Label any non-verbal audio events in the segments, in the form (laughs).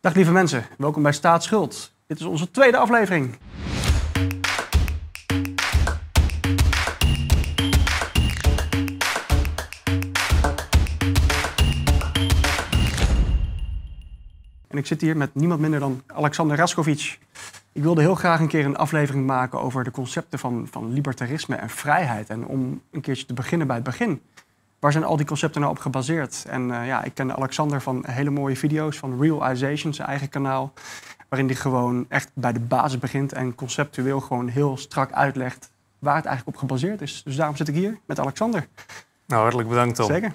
Dag lieve mensen, welkom bij Staatsschuld. Dit is onze tweede aflevering. En ik zit hier met niemand minder dan Alexander Raskovic. Ik wilde heel graag een keer een aflevering maken over de concepten van, van libertarisme en vrijheid. En om een keertje te beginnen bij het begin. Waar zijn al die concepten nou op gebaseerd? En uh, ja, ik ken Alexander van hele mooie video's van Realization, zijn eigen kanaal. Waarin hij gewoon echt bij de basis begint en conceptueel gewoon heel strak uitlegt waar het eigenlijk op gebaseerd is. Dus daarom zit ik hier met Alexander. Nou, hartelijk bedankt Tom. Zeker.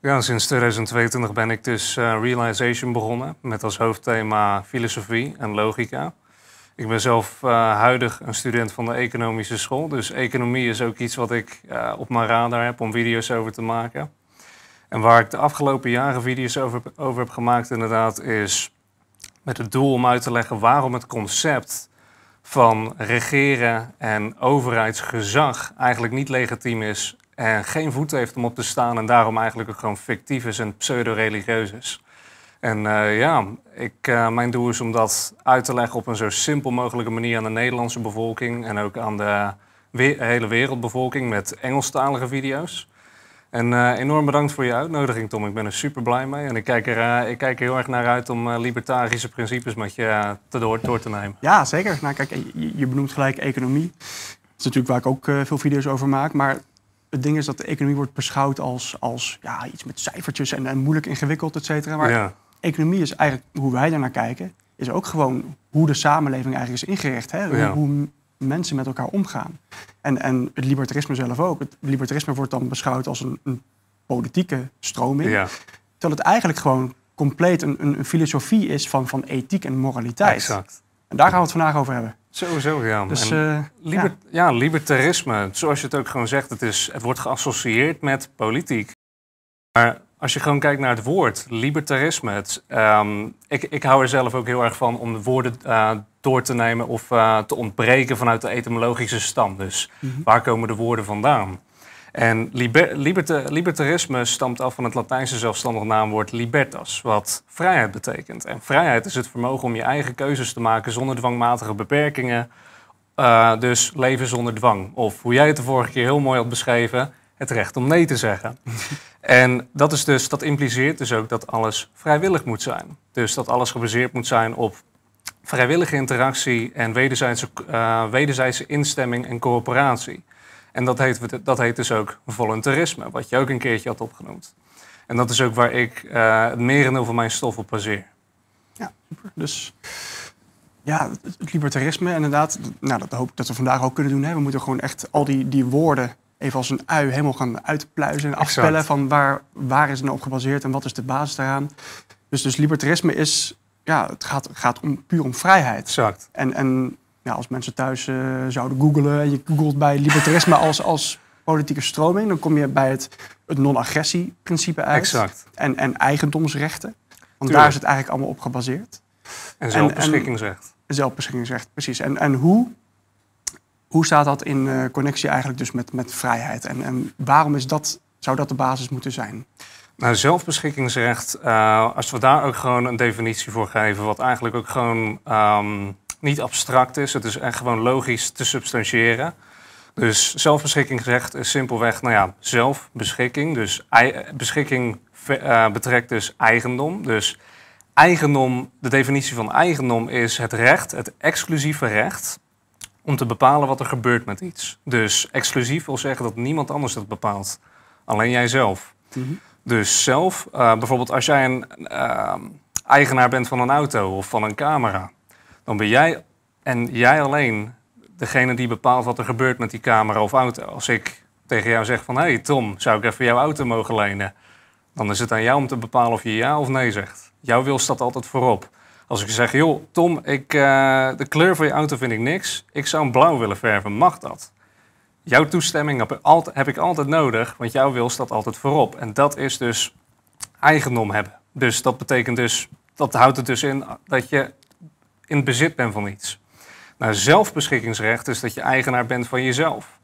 Ja, sinds 2022 ben ik dus uh, Realization begonnen met als hoofdthema filosofie en logica. Ik ben zelf uh, huidig een student van de economische school. Dus economie is ook iets wat ik uh, op mijn radar heb om video's over te maken. En waar ik de afgelopen jaren video's over, over heb gemaakt, inderdaad, is met het doel om uit te leggen waarom het concept van regeren en overheidsgezag eigenlijk niet legitiem is en geen voet heeft om op te staan en daarom eigenlijk ook gewoon fictief is en pseudo-religieus is. En uh, ja, ik, uh, mijn doel is om dat uit te leggen op een zo simpel mogelijke manier aan de Nederlandse bevolking en ook aan de we hele wereldbevolking met Engelstalige video's. En uh, enorm bedankt voor je uitnodiging, Tom. Ik ben er super blij mee. En ik kijk er, ik kijk er heel erg naar uit om libertarische principes met je te door, door, te nemen. Ja, zeker. Nou, kijk, je, je benoemt gelijk economie. Dat is natuurlijk waar ik ook veel video's over maak. Maar het ding is dat de economie wordt beschouwd als, als ja, iets met cijfertjes en, en moeilijk ingewikkeld, et cetera. Maar ja economie is eigenlijk hoe wij naar kijken, is ook gewoon hoe de samenleving eigenlijk is ingericht. Hè? Hoe, hoe, mensen met elkaar omgaan. En, en het libertarisme zelf ook. Het libertarisme wordt dan beschouwd als een, een politieke stroming. Ja. Terwijl het eigenlijk gewoon compleet een, een, een, filosofie is van, van ethiek en moraliteit. Exact. En daar gaan we het vandaag over hebben. Sowieso, ja. Dus, uh, liber, ja. ja. libertarisme, zoals je het ook gewoon zegt, het, is, het wordt geassocieerd met politiek. Maar als je gewoon kijkt naar het woord, libertarisme. Het, um, ik, ik hou er zelf ook heel erg van om de woorden uh, door te nemen of uh, te ontbreken vanuit de etymologische stam. Dus mm -hmm. waar komen de woorden vandaan? En liber, liberta, libertarisme stamt af van het Latijnse zelfstandig naamwoord libertas, wat vrijheid betekent. En vrijheid is het vermogen om je eigen keuzes te maken zonder dwangmatige beperkingen. Uh, dus leven zonder dwang. Of hoe jij het de vorige keer heel mooi had beschreven, het recht om nee te zeggen. (laughs) en dat, is dus, dat impliceert dus ook dat alles vrijwillig moet zijn. Dus dat alles gebaseerd moet zijn op vrijwillige interactie en wederzijdse, uh, wederzijdse instemming en coöperatie. En dat heet, dat heet dus ook voluntarisme, wat je ook een keertje had opgenoemd. En dat is ook waar ik uh, het merendeel van mijn stof op baseer. Ja, super. Dus ja, het libertarisme inderdaad, nou, dat hoop ik dat we vandaag ook kunnen doen. Hè. We moeten gewoon echt al die, die woorden even als een ui helemaal gaan uitpluizen en afspellen van waar, waar is het nou op gebaseerd en wat is de basis daaraan. Dus, dus libertarisme is, ja, het gaat, gaat om, puur om vrijheid. Exact. En, en ja, als mensen thuis uh, zouden googlen en je googelt bij libertarisme als, als politieke stroming, dan kom je bij het, het non-agressie-principe uit. Exact. En, en eigendomsrechten. Want daar is het eigenlijk allemaal op gebaseerd. En zelfbeschikkingsrecht. En, en zelfbeschikkingsrecht, precies. En, en hoe hoe staat dat in uh, connectie eigenlijk dus met, met vrijheid? En, en waarom is dat, zou dat de basis moeten zijn? Nou, zelfbeschikkingsrecht, uh, als we daar ook gewoon een definitie voor geven, wat eigenlijk ook gewoon um, niet abstract is, het is echt gewoon logisch te substantiëren. Dus zelfbeschikkingsrecht is simpelweg, nou ja, zelfbeschikking. Dus beschikking uh, betrekt dus eigendom. Dus eigendom, de definitie van eigendom is het recht, het exclusieve recht om te bepalen wat er gebeurt met iets. Dus exclusief wil zeggen dat niemand anders dat bepaalt. Alleen jijzelf. Mm -hmm. Dus zelf, uh, bijvoorbeeld als jij een uh, eigenaar bent van een auto of van een camera, dan ben jij en jij alleen degene die bepaalt wat er gebeurt met die camera of auto. Als ik tegen jou zeg van, hé hey Tom, zou ik even jouw auto mogen lenen? Dan is het aan jou om te bepalen of je ja of nee zegt. Jouw wil staat altijd voorop. Als ik zeg, joh, Tom, ik, uh, de kleur van je auto vind ik niks. Ik zou hem blauw willen verven. Mag dat? Jouw toestemming heb ik, altijd, heb ik altijd nodig, want jouw wil staat altijd voorop. En dat is dus eigendom hebben. Dus dat betekent dus, dat houdt het dus in dat je in bezit bent van iets. Nou, zelfbeschikkingsrecht is dat je eigenaar bent van jezelf.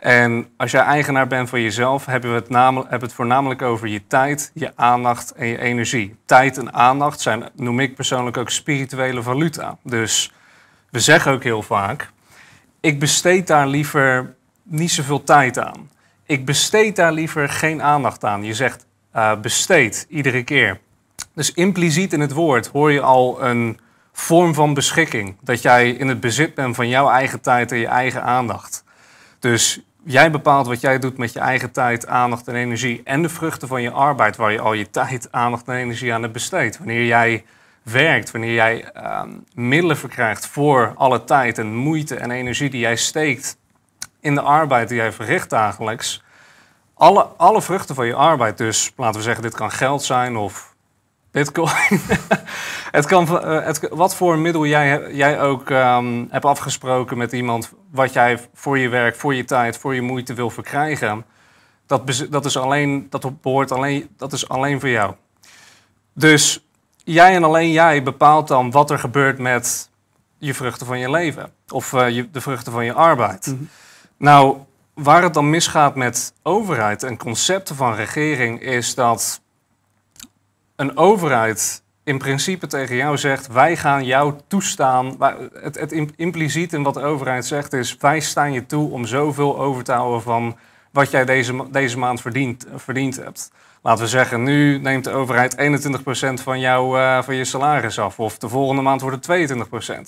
En als jij eigenaar bent van jezelf, hebben we het, namelijk, hebben het voornamelijk over je tijd, je aandacht en je energie. Tijd en aandacht zijn, noem ik persoonlijk ook spirituele valuta. Dus we zeggen ook heel vaak, ik besteed daar liever niet zoveel tijd aan. Ik besteed daar liever geen aandacht aan. Je zegt uh, besteed iedere keer. Dus impliciet in het woord hoor je al een vorm van beschikking. Dat jij in het bezit bent van jouw eigen tijd en je eigen aandacht. Dus jij bepaalt wat jij doet met je eigen tijd, aandacht en energie. En de vruchten van je arbeid, waar je al je tijd, aandacht en energie aan hebt besteed. Wanneer jij werkt, wanneer jij uh, middelen verkrijgt voor alle tijd en moeite en energie die jij steekt in de arbeid die jij verricht dagelijks. Alle, alle vruchten van je arbeid, dus laten we zeggen, dit kan geld zijn of bitcoin. (laughs) het kan, uh, het, wat voor middel jij, jij ook um, hebt afgesproken met iemand, wat jij voor je werk, voor je tijd, voor je moeite wil verkrijgen, dat, dat, is, alleen, dat, behoort alleen, dat is alleen voor jou. Dus jij en alleen jij bepaalt dan wat er gebeurt met je vruchten van je leven. Of uh, je, de vruchten van je arbeid. Mm -hmm. Nou, waar het dan misgaat met overheid en concepten van regering is dat een overheid in principe tegen jou zegt: wij gaan jou toestaan. Het, het impliciet in wat de overheid zegt is: wij staan je toe om zoveel over te houden van wat jij deze, deze maand verdiend, verdiend hebt. Laten we zeggen, nu neemt de overheid 21% van, jou, uh, van je salaris af. Of de volgende maand wordt het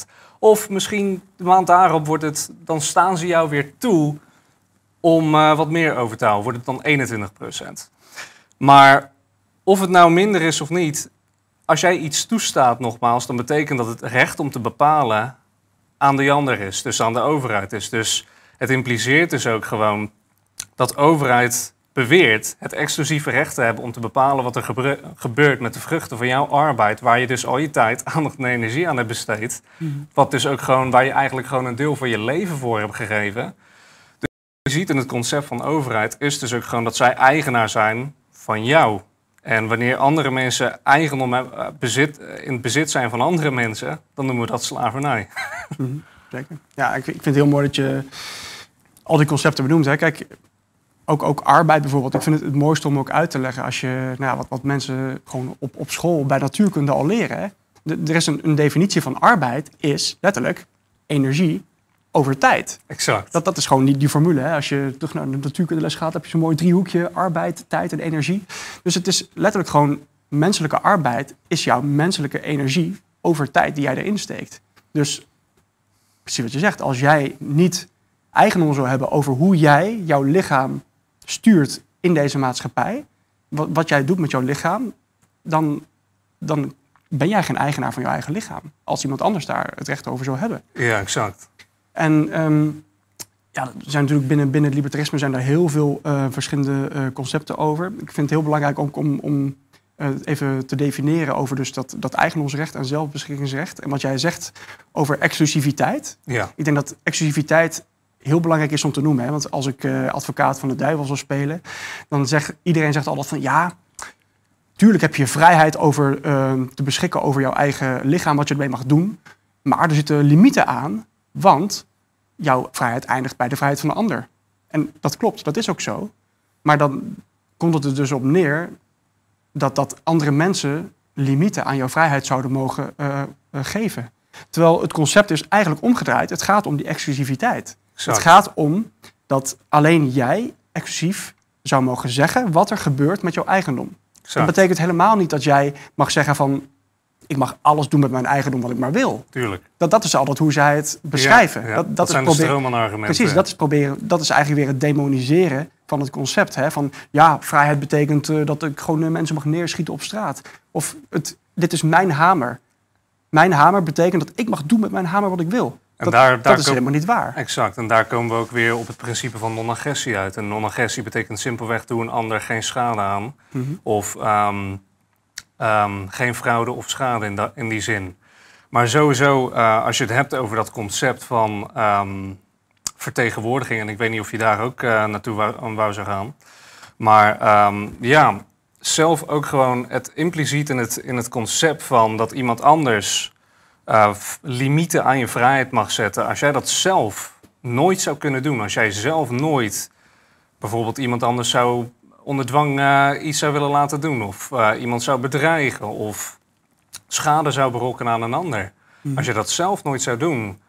22%. Of misschien de maand daarop wordt het, dan staan ze jou weer toe om uh, wat meer over te houden. Wordt het dan 21%. Maar of het nou minder is of niet, als jij iets toestaat nogmaals, dan betekent dat het recht om te bepalen aan de ander is. Dus aan de overheid is. Dus het impliceert dus ook gewoon dat overheid beweert het exclusieve recht te hebben om te bepalen wat er gebeurt met de vruchten van jouw arbeid, waar je dus al je tijd, (laughs) aandacht en energie aan hebt besteed. Mm. Wat dus ook gewoon, waar je eigenlijk gewoon een deel van je leven voor hebt gegeven. Dus je ziet in het concept van overheid is dus ook gewoon dat zij eigenaar zijn van jou. En wanneer andere mensen eigendom eh, bezit, eh, in het bezit zijn van andere mensen, dan noemen we dat slavernij. (laughs) Mm, zeker. Ja, ik, vind het heel mooi dat je al die concepten benoemt. Hè. Kijk, ook, ook arbeid bijvoorbeeld. Ik vind het het mooiste om ook uit te leggen als je, nou wat, wat mensen gewoon op, op school bij natuurkunde al leren. Er is een, een definitie van arbeid, is letterlijk energie over tijd. Exact. Dat, dat is gewoon die, die formule. Hè. Als je terug naar de natuurkundeles gaat, heb je zo'n mooi driehoekje: arbeid, tijd en energie. Dus het is letterlijk gewoon menselijke arbeid is jouw menselijke energie over tijd die jij erin steekt. Dus precies wat je zegt, als jij niet eigendom zou hebben over hoe jij jouw lichaam stuurt in deze maatschappij, wat, wat jij doet met jouw lichaam, dan, dan ben jij geen eigenaar van jouw eigen lichaam. Als iemand anders daar het recht over zou hebben. Ja, exact. En um, ja, er zijn natuurlijk binnen, binnen het libertarisme zijn er heel veel uh, verschillende uh, concepten over. Ik vind het heel belangrijk ook om, om uh, even te definiëren over dus dat, dat eigendomsrecht en zelfbeschikkingsrecht. En wat jij zegt over exclusiviteit. Ja. Ik denk dat exclusiviteit heel belangrijk is om te noemen. Hè? Want als ik advocaat van de duivel zou spelen, dan zegt iedereen zegt altijd van ja, tuurlijk heb je vrijheid over te beschikken over jouw eigen lichaam, wat je ermee mag doen. Maar er zitten limieten aan want jouw vrijheid eindigt bij de vrijheid van de ander. En dat klopt, dat is ook zo. Maar dan komt het er dus op neer dat, dat andere mensen limieten aan jouw vrijheid zouden mogen uh, uh, geven. Terwijl het concept is eigenlijk omgedraaid. Het gaat om die exclusiviteit. Het gaat om dat alleen jij exclusief zou mogen zeggen wat er gebeurt met jouw eigendom. Dat betekent helemaal niet dat jij mag zeggen van ik mag alles doen met mijn eigendom wat ik maar wil. Tuurlijk. Dat, dat is altijd hoe zij het beschrijven. Ja, Dat, dat, dat, zijn is argumenten. Precies, dat is, proberen, dat is eigenlijk weer het demoniseren van het concept. Hè? Van ja, vrijheid betekent uh, dat ik gewoon uh, mensen mag neerschieten op straat. Of het, dit is mijn hamer. Mijn hamer betekent dat ik mag doen met mijn hamer wat ik wil. En dat, daar, daar dat is helemaal niet waar. Exact. En daar komen we ook weer op het principe van non-agressie uit. En non-agressie betekent simpelweg doe een ander geen schade aan. Mm -hmm. Of um, Um, geen fraude of schade in, in die zin. Maar sowieso, uh, als je het hebt over dat concept van um, vertegenwoordiging, en ik weet niet of je daar ook uh, naartoe wou, wou zou gaan. Maar um, ja, zelf ook gewoon het impliciet in het, in het concept van dat iemand anders uh, limieten aan je vrijheid mag zetten. Als jij dat zelf nooit zou kunnen doen, als jij zelf nooit bijvoorbeeld iemand anders zou onder dwang uh, iets zou willen laten doen, of uh, iemand zou bedreigen, of schade zou berokkenen aan een ander. Mhm. Als je dat zelf nooit zou doen,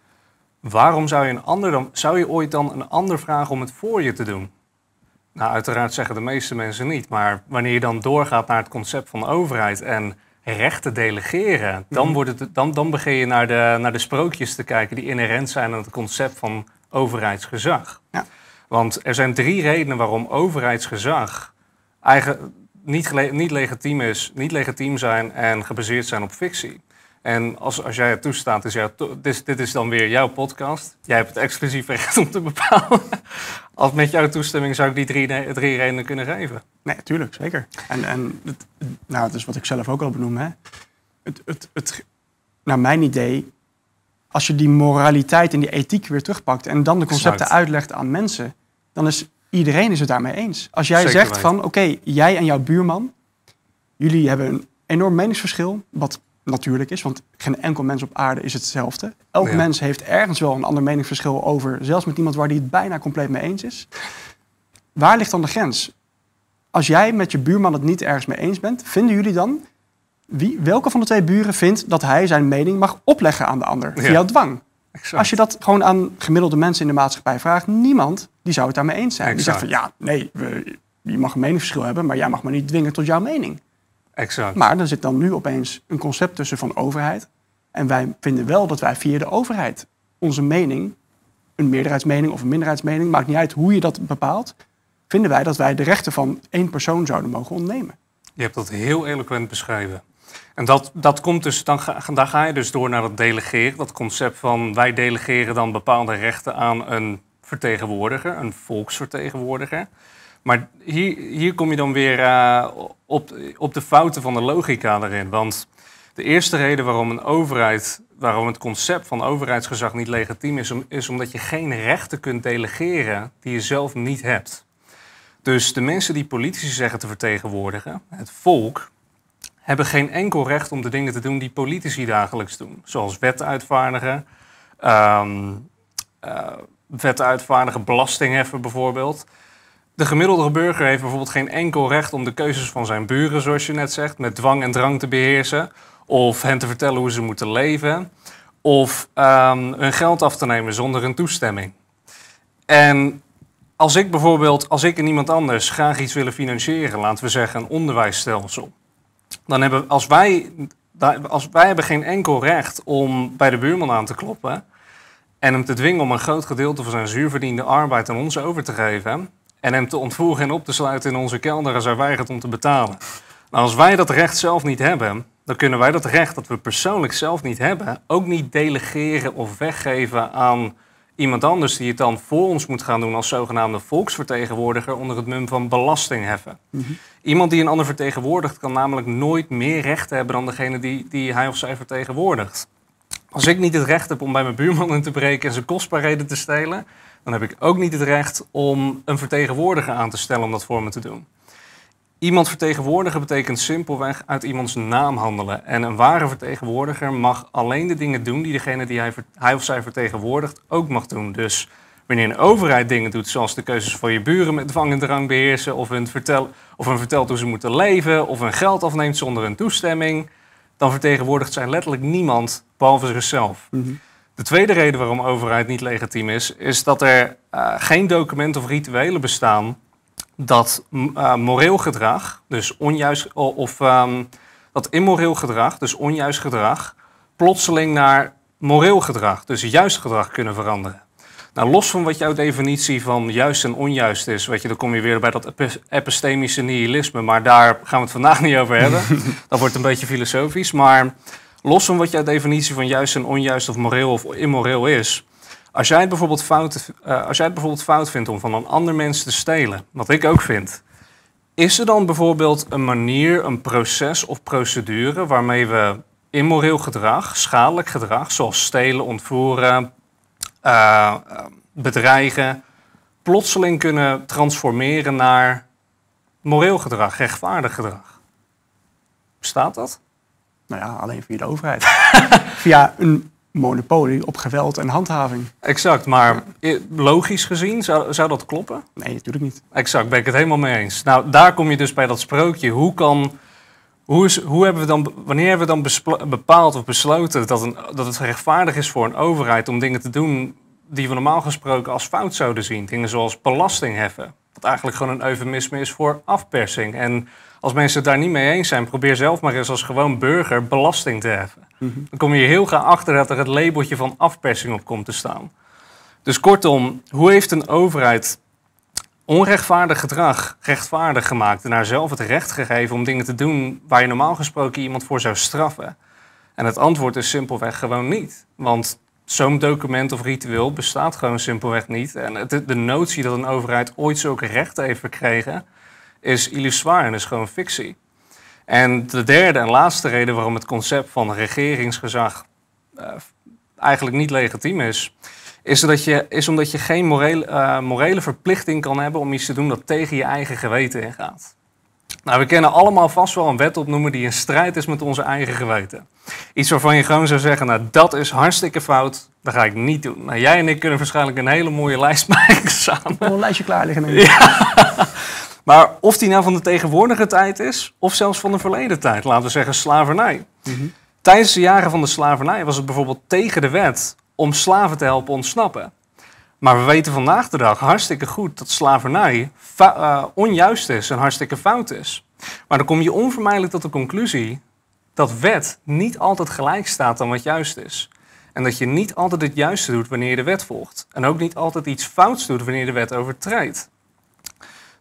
waarom zou je, een ander dan, zou je ooit dan een ander vragen om het voor je te doen? Nou, uiteraard zeggen de meeste mensen niet, maar wanneer je dan doorgaat naar het concept van overheid en rechten delegeren, dan, mhm. wordt het, dan, dan begin je naar de, naar de sprookjes te kijken die inherent zijn aan het concept van overheidsgezag. Ja. Want er zijn drie redenen waarom overheidsgezag eigen, niet, niet, legitiem is, niet legitiem zijn en gebaseerd zijn op fictie. En als, als jij het toestaat, is dit, dit is dan weer jouw podcast. Jij hebt het exclusief recht om te bepalen. (laughs) Als met jouw toestemming zou ik die drie, drie redenen kunnen geven. Nee, natuurlijk, zeker. En, en het, nou, het is wat ik zelf ook al benoem. Hè. Het, het, het, naar mijn idee, als je die moraliteit en die ethiek weer terugpakt en dan de concepten uitlegt aan mensen, dan is iedereen is het daarmee eens. Als jij zegt van, oké, jij en jouw buurman, jullie hebben een enorm meningsverschil, wat natuurlijk is, want geen enkel mens op aarde is hetzelfde. Elk mens heeft ergens wel een ander meningsverschil over, zelfs met iemand waar die het bijna compleet mee eens is. Waar ligt dan de grens? Als jij met je buurman het niet ergens mee eens bent, vinden jullie dan, wie, welke van de twee buren vindt dat hij zijn mening mag opleggen aan de ander via dwang? Als je dat gewoon aan gemiddelde mensen in de maatschappij vraagt, niemand die zou het daarmee eens zijn. Die zegt van ja, nee, we, je mag een meningsverschil hebben, maar jij mag me niet dwingen tot jouw mening. Exact. Maar er zit dan nu opeens een concept tussen van overheid. En wij vinden wel dat wij via de overheid onze mening, een meerderheidsmening of een minderheidsmening, maakt niet uit hoe je dat bepaalt, vinden wij dat wij de rechten van één persoon zouden mogen ontnemen. Je hebt dat heel eloquent beschreven. En dat, dat komt dus, dan ga, dan ga je dus door naar het delegeren. Dat concept van wij delegeren dan bepaalde rechten aan een vertegenwoordiger, een volksvertegenwoordiger. Maar hier, hier kom je dan weer uh, op, op de fouten van de logica erin. Want de eerste reden waarom een overheid, waarom het concept van overheidsgezag niet legitiem is, is omdat je geen rechten kunt delegeren die je zelf niet hebt. Dus de mensen die politici zeggen te vertegenwoordigen, het volk, hebben geen enkel recht om de dingen te doen die politici dagelijks doen. Zoals wetten uitvaardigen, um, uh, wetten uitvaardigen, belasting heffen bijvoorbeeld. De gemiddelde burger heeft bijvoorbeeld geen enkel recht om de keuzes van zijn buren, zoals je net zegt, met dwang en drang te beheersen. Of hen te vertellen hoe ze moeten leven. Of um, hun geld af te nemen zonder een toestemming. En als ik bijvoorbeeld, als ik en iemand anders graag iets willen financieren, laten we zeggen een onderwijsstelsel. Dan hebben als wij, als wij hebben geen enkel recht om bij de buurman aan te kloppen en hem te dwingen om een groot gedeelte van zijn zuurverdiende arbeid aan ons over te geven en hem te ontvoeren en op te sluiten in onze kelder als hij weigert om te betalen. Nou, als wij dat recht zelf niet hebben, dan kunnen wij dat recht dat we persoonlijk zelf niet hebben, ook niet delegeren of weggeven aan iemand anders die het dan voor ons moet gaan doen als zogenaamde volksvertegenwoordiger onder het mum van belasting heffen. Mhm. Iemand die een ander vertegenwoordigt kan namelijk nooit meer rechten hebben dan degene die, die hij of zij vertegenwoordigt. Als ik niet het recht heb om bij mijn buurman in te breken en zijn kostbaarheden te stelen, dan heb ik ook niet het recht om een vertegenwoordiger aan te stellen om dat voor me te doen. Iemand vertegenwoordigen betekent simpelweg uit iemands naam handelen. En een ware vertegenwoordiger mag alleen de dingen doen die degene die hij, hij of zij vertegenwoordigt ook mag doen. Dus wanneer een overheid dingen doet, zoals de keuzes van je buren met dwang en drang beheersen, of een, vertel, of een vertelt hoe ze moeten leven, of een geld afneemt zonder een toestemming, dan vertegenwoordigt zij letterlijk niemand behalve zichzelf. Mhm. De tweede reden waarom overheid niet legitiem is, is dat er uh, geen documenten of rituelen bestaan dat uh, moreel gedrag, dus onjuist, of um, dat immoreel gedrag, dus onjuist gedrag, plotseling naar moreel gedrag, dus juist gedrag kunnen veranderen. Nou, los van wat jouw definitie van juist en onjuist is, weet je, dan kom je weer bij dat epistemische nihilisme, maar daar gaan we het vandaag niet over hebben. (laughs) dat wordt een beetje filosofisch, maar los van wat jouw definitie van juist en onjuist of moreel of immoreel is, als jij, het bijvoorbeeld fout, uh, als jij bijvoorbeeld fout vindt om van een ander mens te stelen, wat ik ook vind, is er dan bijvoorbeeld een manier, een proces of procedure waarmee we immoreel gedrag, schadelijk gedrag, zoals stelen, ontvoeren, uh, bedreigen, plotseling kunnen transformeren naar moreel gedrag, rechtvaardig gedrag? Bestaat dat? Nou ja, alleen via de overheid. (laughs) via een monopolie op geweld en handhaving. Exact, maar logisch gezien, zou, zou dat kloppen? Nee, natuurlijk niet. Exact, ben ik het helemaal mee eens. Nou, daar kom je dus bij dat sprookje. Hoe kan... Hoe, is, hoe hebben we dan, wanneer hebben we dan bepaald of besloten dat, een, dat het rechtvaardig is voor een overheid om dingen te doen die we normaal gesproken als fout zouden zien? Dingen zoals belasting heffen, wat eigenlijk gewoon een eufemisme is voor afpersing. En als mensen het daar niet mee eens zijn, probeer zelf maar eens als gewoon burger belasting te heffen. Mhm. Dan kom je heel graag achter dat er het labeltje van afpersing op komt te staan. Dus kortom, hoe heeft een overheid onrechtvaardig gedrag rechtvaardig gemaakt en haar zelf het recht gegeven om dingen te doen waar je normaal gesproken iemand voor zou straffen? En het antwoord is simpelweg gewoon niet. Want zo'n document of ritueel bestaat gewoon simpelweg niet. En de notie dat een overheid ooit zulke rechten heeft verkregen, is illusoir en is gewoon fictie. En de derde en laatste reden waarom het concept van regeringsgezag uh, eigenlijk niet legitiem is, is, dat je, is omdat je geen morele, uh, morele verplichting kan hebben om iets te doen dat tegen je eigen geweten ingaat. Nou, we kennen allemaal vast wel een wet opnoemen die in strijd is met onze eigen geweten. Iets waarvan je gewoon zou zeggen, nou dat is hartstikke fout, dat ga ik niet doen. Nou, jij en ik kunnen waarschijnlijk een hele mooie lijst (laughs) maken samen. Een lijstje klaar liggen. Ja. Maar of die nou van de tegenwoordige tijd is, of zelfs van de verleden tijd, laten we zeggen slavernij. Mhm. Tijdens de jaren van de slavernij was het bijvoorbeeld tegen de wet om slaven te helpen ontsnappen. Maar we weten vandaag de dag hartstikke goed dat slavernij uh, onjuist is en hartstikke fout is. Maar dan kom je onvermijdelijk tot de conclusie dat wet niet altijd gelijk staat aan wat juist is. En dat je niet altijd het juiste doet wanneer je de wet volgt. En ook niet altijd iets fouts doet wanneer je de wet overtreedt.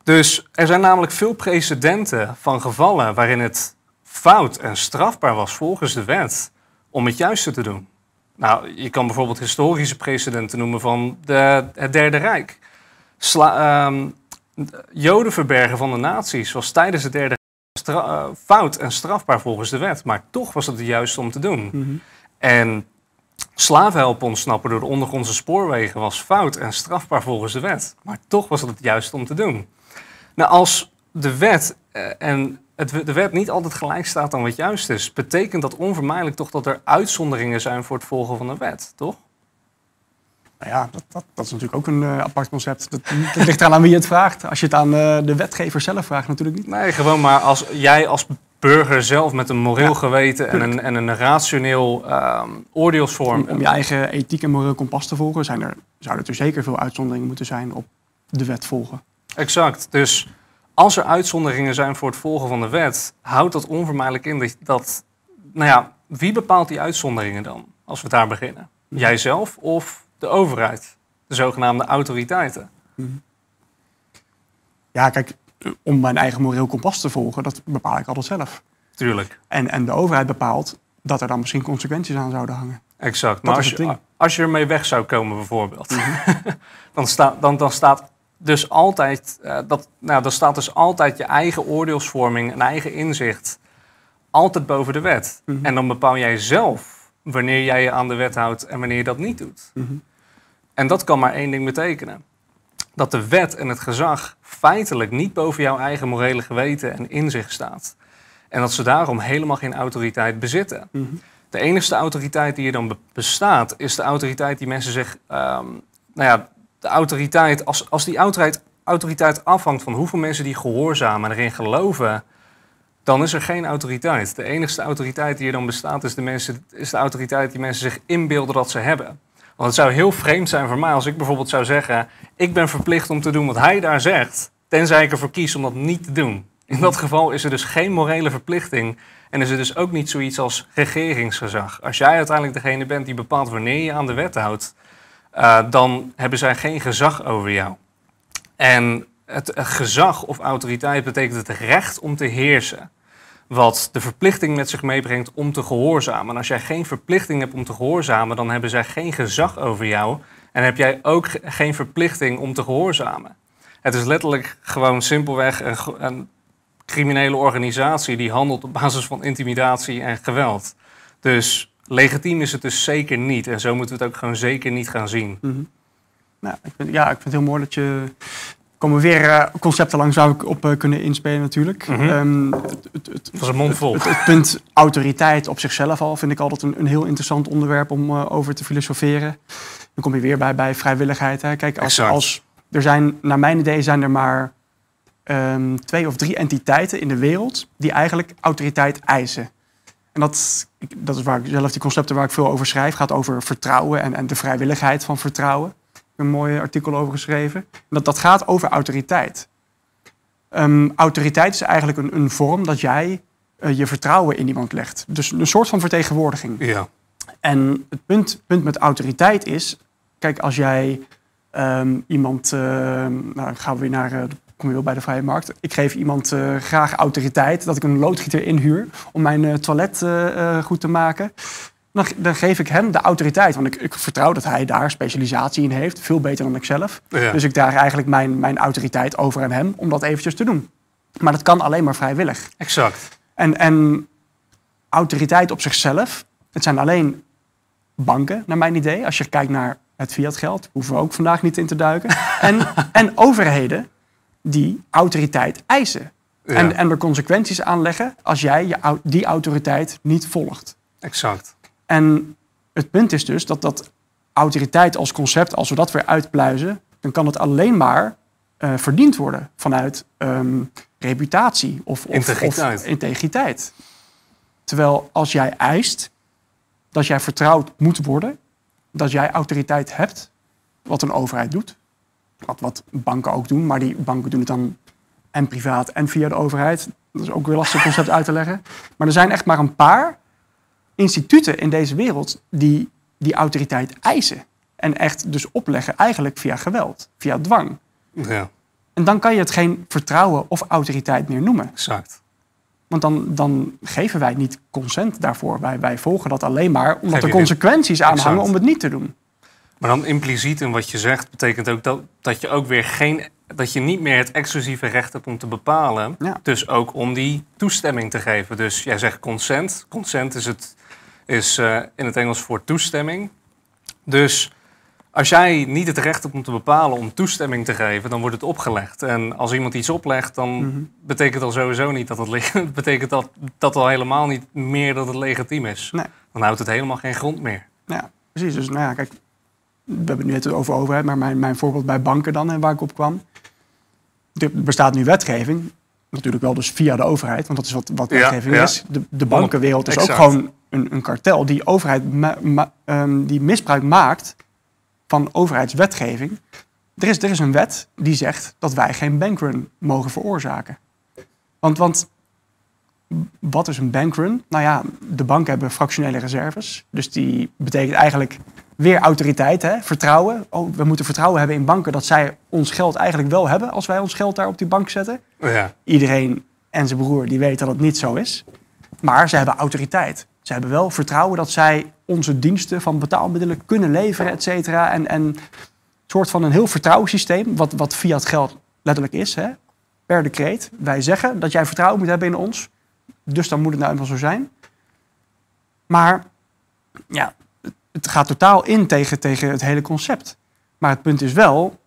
Dus er zijn namelijk veel precedenten van gevallen waarin het fout en strafbaar was volgens de wet om het juiste te doen. Nou, je kan bijvoorbeeld historische precedenten noemen van de, het Derde Rijk. Sla, um, Joden verbergen van de nazi's was tijdens het Derde Rijk uh, fout en strafbaar volgens de wet, maar toch was het het juiste om te doen. Mm En slaven helpen ontsnappen door de ondergrondse spoorwegen was fout en strafbaar volgens de wet, maar toch was het het juiste om te doen. Nou, als de wet uh, en het, de wet niet altijd gelijk staat aan wat juist is, betekent dat onvermijdelijk toch dat er uitzonderingen zijn voor het volgen van de wet, toch? Nou ja, dat, dat, dat is natuurlijk ook een uh, apart concept. Dat, dat, ligt eraan aan wie je het vraagt. Als je het aan uh, de wetgever zelf vraagt, natuurlijk niet. Nee, gewoon maar als jij als burger zelf met een moreel geweten en een, en een rationeel um, oordeelsvorm. Om, om, je eigen ethiek en moreel kompas te volgen, zijn er, zouden er zeker veel uitzonderingen moeten zijn op de wet volgen. Exact. Dus als er uitzonderingen zijn voor het volgen van de wet, houdt dat onvermijdelijk in dat, dat nou ja, wie bepaalt die uitzonderingen dan, als we daar beginnen? Jijzelf of de overheid, de zogenaamde autoriteiten? Mhm. Ja, kijk, om mijn eigen moreel kompas te volgen, dat bepaal ik altijd zelf. Tuurlijk. En, en de overheid bepaalt dat er dan misschien consequenties aan zouden hangen. Exact. Maar als je, als je ermee weg zou komen bijvoorbeeld, mhm. (laughs) dan, sta, dan, dan staat dus altijd, uh, dat, nou, dan staat dus altijd je eigen oordeelsvorming en eigen inzicht altijd boven de wet. Mhm. En dan bepaal jij zelf wanneer jij je aan de wet houdt en wanneer je dat niet doet. Mhm. En dat kan maar één ding betekenen. Dat de wet en het gezag feitelijk niet boven jouw eigen morele geweten en inzicht staat. En dat ze daarom helemaal geen autoriteit bezitten. Mhm. De enige autoriteit die er dan bestaat, is de autoriteit die mensen zich um, nou ja, de autoriteit, als, als die autoriteit, autoriteit afhangt van hoeveel mensen die gehoorzamen en erin geloven, dan is er geen autoriteit. De enige autoriteit die er dan bestaat is de, mensen, is de autoriteit die mensen zich inbeelden dat ze hebben. Want het zou heel vreemd zijn voor mij als ik bijvoorbeeld zou zeggen: Ik ben verplicht om te doen wat hij daar zegt, tenzij ik ervoor kies om dat niet te doen. In dat geval is er dus geen morele verplichting en is er dus ook niet zoiets als regeringsgezag. Als jij uiteindelijk degene bent die bepaalt wanneer je aan de wet houdt, uh, dan hebben zij geen gezag over jou. En het, gezag of autoriteit betekent het recht om te heersen. Wat de verplichting met zich meebrengt om te gehoorzamen. En als jij geen verplichting hebt om te gehoorzamen, dan hebben zij geen gezag over jou. En heb jij ook geen verplichting om te gehoorzamen. Het is letterlijk gewoon simpelweg een, een criminele organisatie die handelt op basis van intimidatie en geweld. Dus legitiem is het dus zeker niet. En zo moeten we het ook gewoon zeker niet gaan zien. Mhm. nou, ik vind, ja, ik vind het heel mooi dat je komen weer uh, concepten langs zou ik op kunnen inspelen natuurlijk. Mm -hmm. het, het, het, is een mond vol. Het, punt autoriteit op zichzelf al vind ik altijd een, een heel interessant onderwerp om over te filosoferen. Dan kom je weer bij, bij vrijwilligheid. Hè. Kijk, als, als, er zijn, naar mijn idee zijn er maar um, twee of drie entiteiten in de wereld die eigenlijk autoriteit eisen. En dat, dat is waar ik zelf die concepten waar ik veel over schrijf, gaat over vertrouwen en, en de vrijwilligheid van vertrouwen. Ik heb een mooi artikel over geschreven. Dat, dat gaat over autoriteit. Um, autoriteit is eigenlijk een, een vorm dat jij uh, je vertrouwen in iemand legt. Dus een soort van vertegenwoordiging. Ja. En het punt, punt met autoriteit is, kijk, als jij um, iemand, uh, nou gaan we weer naar uh, kom je wel bij de vrije markt. Ik geef iemand uh, graag autoriteit, dat ik een loodgieter inhuur om mijn uh, toilet uh, goed te maken. Dan, dan, geef ik hem de autoriteit, want ik, ik, vertrouw dat hij daar specialisatie in heeft, veel beter dan ik zelf. Ja. Dus ik draag eigenlijk mijn, mijn autoriteit over aan hem om dat eventjes te doen. Maar dat kan alleen maar vrijwillig. Exact. En, en autoriteit op zichzelf, het zijn alleen banken, naar mijn idee. Als je kijkt naar het fiatgeld, hoeven we ook vandaag niet in te duiken. en, en overheden die autoriteit eisen. Ja. En, en er consequenties aan leggen als jij je, die autoriteit niet volgt. Exact. En het punt is dus dat dat autoriteit als concept, als we dat weer uitpluizen, dan kan het alleen maar uh, verdiend worden vanuit um, reputatie of, of, integriteit. of integriteit. Terwijl als jij eist dat jij vertrouwd moet worden, dat jij autoriteit hebt, wat een overheid doet, wat, wat banken ook doen, maar die banken doen het dan en privaat en via de overheid. Dat is ook weer lastig concept uit te leggen. Maar er zijn echt maar een paar instituten in deze wereld die die autoriteit eisen. En echt dus opleggen eigenlijk via geweld, via dwang. Ja. En dan kan je het geen vertrouwen of autoriteit meer noemen. Exact. Want dan, dan geven wij niet consent daarvoor. Wij, wij volgen dat alleen maar omdat Geef er consequenties aan Exact. hangen om het niet te doen. Maar dan impliciet in wat je zegt, betekent ook dat, dat je ook weer geen. dat je niet meer het exclusieve recht hebt om te bepalen. Ja. Dus ook om die toestemming te geven. Dus jij zegt consent. Consent is, het, is uh, in het Engels voor toestemming. Dus als jij niet het recht hebt om te bepalen om toestemming te geven, dan wordt het opgelegd. En als iemand iets oplegt, dan Mhm. betekent dat sowieso niet dat het, (laughs) betekent dat, dat al helemaal niet meer dat het legitiem is. Nee. Dan houdt het helemaal geen grond meer. Ja, precies. Dus nou ja, kijk, we hebben het nu net over overheid, maar mijn, mijn voorbeeld bij banken dan, en waar ik op kwam. Er bestaat nu wetgeving, natuurlijk wel dus via de overheid, want dat is wat, wat wetgeving ja. is. De, de bankenwereld is ook gewoon een, een kartel die overheid ma- ma- ehm, die misbruik maakt van overheidswetgeving. Er is, er is een wet die zegt dat wij geen bankrun mogen veroorzaken. Want, want wat is een bankrun? Nou ja, de banken hebben fractionele reserves. Dus die betekent eigenlijk weer autoriteit, hè? vertrouwen. Oh, we moeten vertrouwen hebben in banken dat zij ons geld eigenlijk wel hebben als wij ons geld daar op die bank zetten. Ja, Iedereen en zijn broer die weet dat het niet zo is. Maar ze hebben autoriteit. Ze hebben wel vertrouwen dat zij onze diensten van betaalmiddelen kunnen leveren, et cetera. En, en een soort van een heel vertrouwenssysteem, wat, wat fiat geld letterlijk is, hè? per decreet. Wij zeggen dat jij vertrouwen moet hebben in ons. Dus dan moet het nou eenmaal zo zijn. Maar ja, het- gaat totaal in tegen, tegen het hele concept. Maar het punt is wel,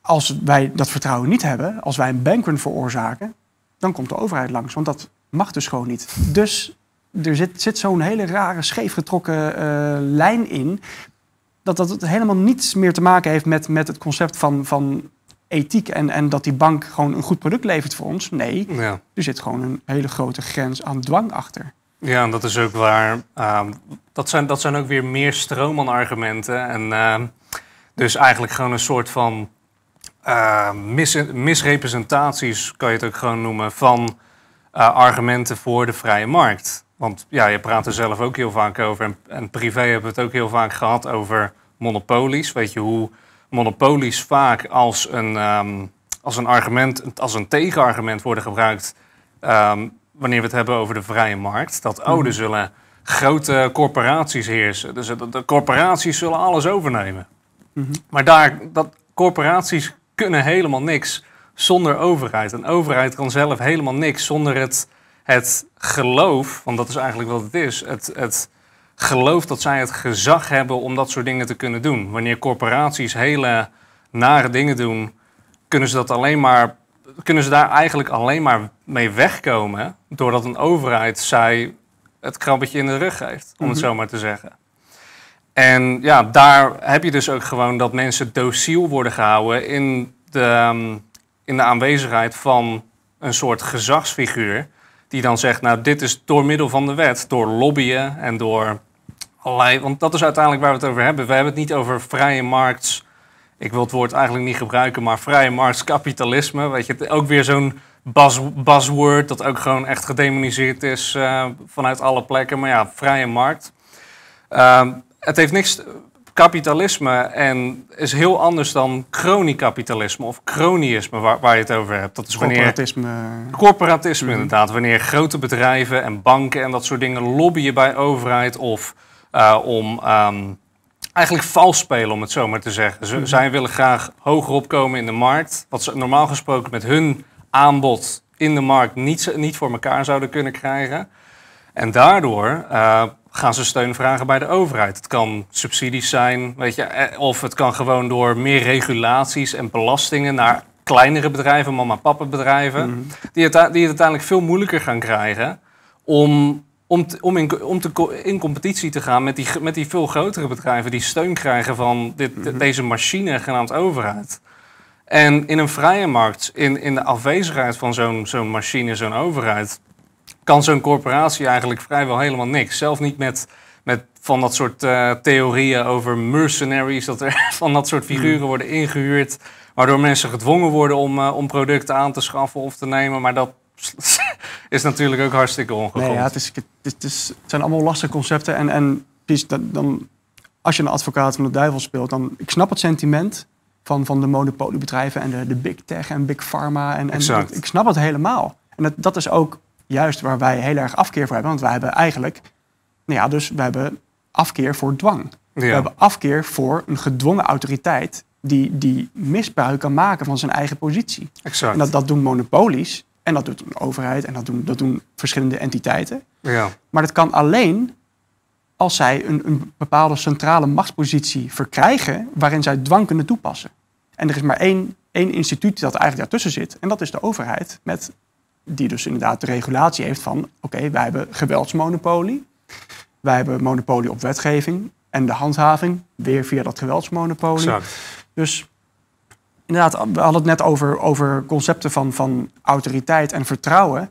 als wij dat vertrouwen niet hebben, als wij een bankrun veroorzaken, dan komt de overheid langs. Want dat mag dus gewoon niet. Dus er zit, zit zo'n hele rare, scheefgetrokken eh, lijn in. Dat dat het helemaal niets meer te maken heeft met, met het concept van, van ethiek. En, en dat die bank gewoon een goed product levert voor ons. Nee, ja. er zit gewoon een hele grote grens aan dwang achter. Ja, dat is ook waar. ehm, dat, zijn, dat zijn ook weer meer stroomman-argumenten. En ehm, dus eigenlijk gewoon een soort van ehm, mis, misrepresentaties, kan je het ook gewoon noemen, van eh, argumenten voor de vrije markt. Want ja, je praat er zelf ook heel vaak over. En, en privé hebben we het ook heel vaak gehad over monopolies. Weet je hoe monopolies vaak als een, als een argument, als een tegenargument worden gebruikt. Wanneer we het hebben over de vrije markt. Dat oh, er zullen grote corporaties heersen. Dus de, de corporaties zullen alles overnemen. Mhm. Maar daar, dat, corporaties kunnen helemaal niks zonder overheid. Een overheid kan zelf helemaal niks zonder het, het geloof, want dat is eigenlijk wat het is. Het, het geloof dat zij het gezag hebben om dat soort dingen te kunnen doen. Wanneer corporaties hele nare dingen doen, kunnen ze dat alleen maar kunnen ze daar eigenlijk alleen maar mee wegkomen doordat een overheid zij het krabbetje in de rug geeft, om het mhm. zo maar te zeggen. En ja, daar heb je dus ook gewoon dat mensen dociel worden gehouden in de, ehm, in de aanwezigheid van een soort gezagsfiguur. Die dan zegt, nou dit is door middel van de wet, door lobbyen en door allerlei... Want dat is uiteindelijk waar we het over hebben. We hebben het niet over vrije markts ik wil het woord eigenlijk niet gebruiken, maar vrije marktkapitalisme. Weet je, ook weer zo'n buzz, buzzword dat ook gewoon echt gedemoniseerd is uh, vanuit alle plekken. Maar ja, vrije markt. Uh, het heeft niks. Kapitalisme en is heel anders dan croniekapitalisme of cronyisme waar, waar, je het over hebt. Dat is corporatisme. Wanneer, corporatisme mm inderdaad. Wanneer grote bedrijven en banken en dat soort dingen lobbyen bij overheid of uh, om um, eigenlijk vals spelen, om het zo maar te zeggen. Ze, mhm. Zij willen graag hoger opkomen in de markt, wat ze normaal gesproken met hun aanbod in de markt niet, niet voor elkaar zouden kunnen krijgen. En daardoor uh, gaan ze steun vragen bij de overheid. Het kan subsidies zijn, weet je, eh, of het kan gewoon door meer regulaties en belastingen naar kleinere bedrijven, mama-papa bedrijven, mm die, het, die het uiteindelijk veel moeilijker gaan krijgen om om, om, in, om te, in competitie te gaan met die, met die veel grotere bedrijven die steun krijgen van dit, mhm. deze machine genaamd overheid. En in een vrije markt, in, in de afwezigheid van zo'n zo'n machine, zo'n overheid, kan zo'n corporatie eigenlijk vrijwel helemaal niks. Zelf niet met, met van dat soort uh, theorieën over mercenaries, dat er (laughs) van dat soort figuren mhm. worden ingehuurd, waardoor mensen gedwongen worden om, uh, om producten aan te schaffen of te nemen, maar dat (laughs) is natuurlijk ook hartstikke ongegrond. Nee, ja, het, is, het, is, het, zijn allemaal lastige concepten. En, en dan, als je een advocaat van de duivel speelt, dan ik snap het sentiment van, van de monopoliebedrijven en de, de big tech en big pharma. En, en ik snap het helemaal. En dat, dat is ook juist waar wij heel erg afkeer voor hebben. Want wij hebben eigenlijk, nou ja, dus we hebben afkeer voor dwang. We hebben afkeer voor een gedwongen autoriteit die, die misbruik kan maken van zijn eigen positie. Exact. En dat, dat doen monopolies. En dat doet een overheid en dat doen, dat doen verschillende entiteiten. Ja. Maar dat kan alleen als zij een, een bepaalde centrale machtspositie verkrijgen waarin zij dwang kunnen toepassen. En er is maar één, één instituut dat eigenlijk daartussen zit. En dat is de overheid. Met, die dus inderdaad de regulatie heeft van... oké, wij hebben geweldsmonopolie. Wij hebben monopolie op wetgeving. En de handhaving weer via dat geweldsmonopolie. Exact. Dus inderdaad, we hadden het net over, over concepten van, van autoriteit en vertrouwen.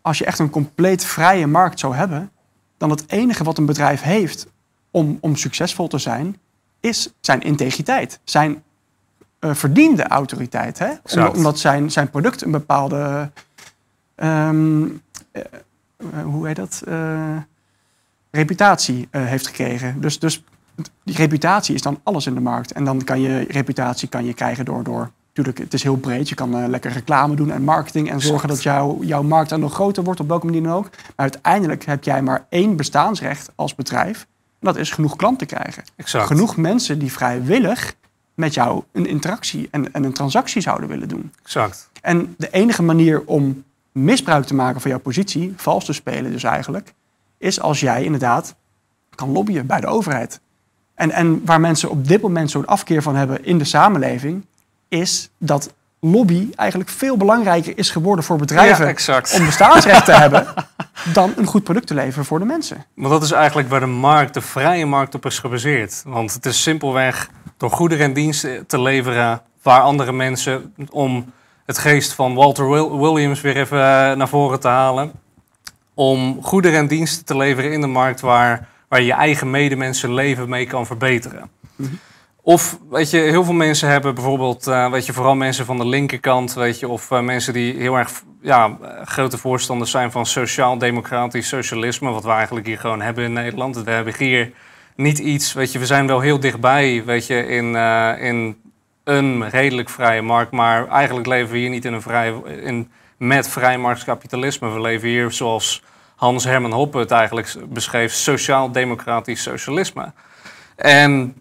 Als je echt een compleet vrije markt zou hebben, dan het enige wat een bedrijf heeft om, om succesvol te zijn, is zijn integriteit. Zijn uh, verdiende autoriteit. Hè? omdat zijn, zijn product een bepaalde. Um, hoe heet dat? reputatie heeft gekregen. Dus, dus die reputatie is dan alles in de markt. En dan kan je reputatie kan je krijgen door, door natuurlijk, het is heel breed. Je kan uh, lekker reclame doen en marketing en zorgen dat jouw jouw markt dan nog groter wordt, op welke manier dan ook. Maar uiteindelijk heb jij maar één bestaansrecht als bedrijf. En dat is genoeg klanten krijgen. Exact. Genoeg mensen die vrijwillig met jou een interactie en, en een transactie zouden willen doen. Exact. En de enige manier om misbruik te maken van jouw positie, vals te spelen dus eigenlijk, is als jij inderdaad kan lobbyen bij de overheid. En, en waar mensen op dit moment zo'n afkeer van hebben in de samenleving, is dat lobby eigenlijk veel belangrijker is geworden voor bedrijven om bestaansrecht te hebben (laughs) dan een goed product te leveren voor de mensen. Maar dat is eigenlijk waar de markt, de vrije markt op is gebaseerd. Want het is simpelweg door goederen en diensten te leveren waar andere mensen, om het geest van Walter Williams weer even eh, naar voren te halen, om goederen en diensten te leveren in de markt waar waar je je eigen medemensen leven mee kan verbeteren. Mhm. Of weet je, heel veel mensen hebben bijvoorbeeld, uh, weet je, vooral mensen van de linkerkant, weet je, of uh, mensen die heel erg ja, grote voorstanders zijn van sociaal-democratisch socialisme, wat we eigenlijk hier gewoon hebben in Nederland. We hebben hier niet iets, weet je, we zijn wel heel dichtbij, weet je, in, uh, in een redelijk vrije markt, maar eigenlijk leven we hier niet in een vrije, in, met vrijmarktkapitalisme. We leven hier zoals Hans Herman Hoppe het eigenlijk beschreef, sociaal-democratisch socialisme. En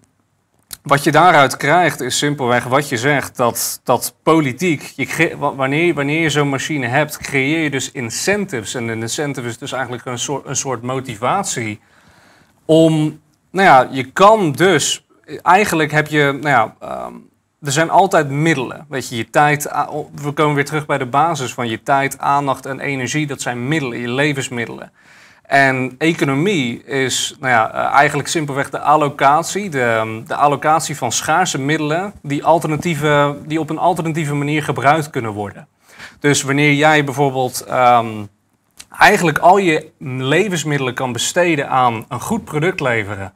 wat je daaruit krijgt is simpelweg wat je zegt, dat, dat politiek, je, wanneer, wanneer je zo'n machine hebt, creëer je dus incentives. En een incentive is dus eigenlijk een soort, een soort motivatie om, nou ja, je kan dus, eigenlijk heb je, nou ja, ehm, er zijn altijd middelen. Weet je, je tijd, we komen weer terug bij de basis van je tijd, aandacht en energie. Dat zijn middelen, je levensmiddelen. En economie is nou ja, eh, eigenlijk simpelweg de allocatie, de, de allocatie van schaarse middelen die, alternatieve, die op een alternatieve manier gebruikt kunnen worden. Dus wanneer jij bijvoorbeeld um, eigenlijk al je levensmiddelen kan besteden aan een goed product leveren.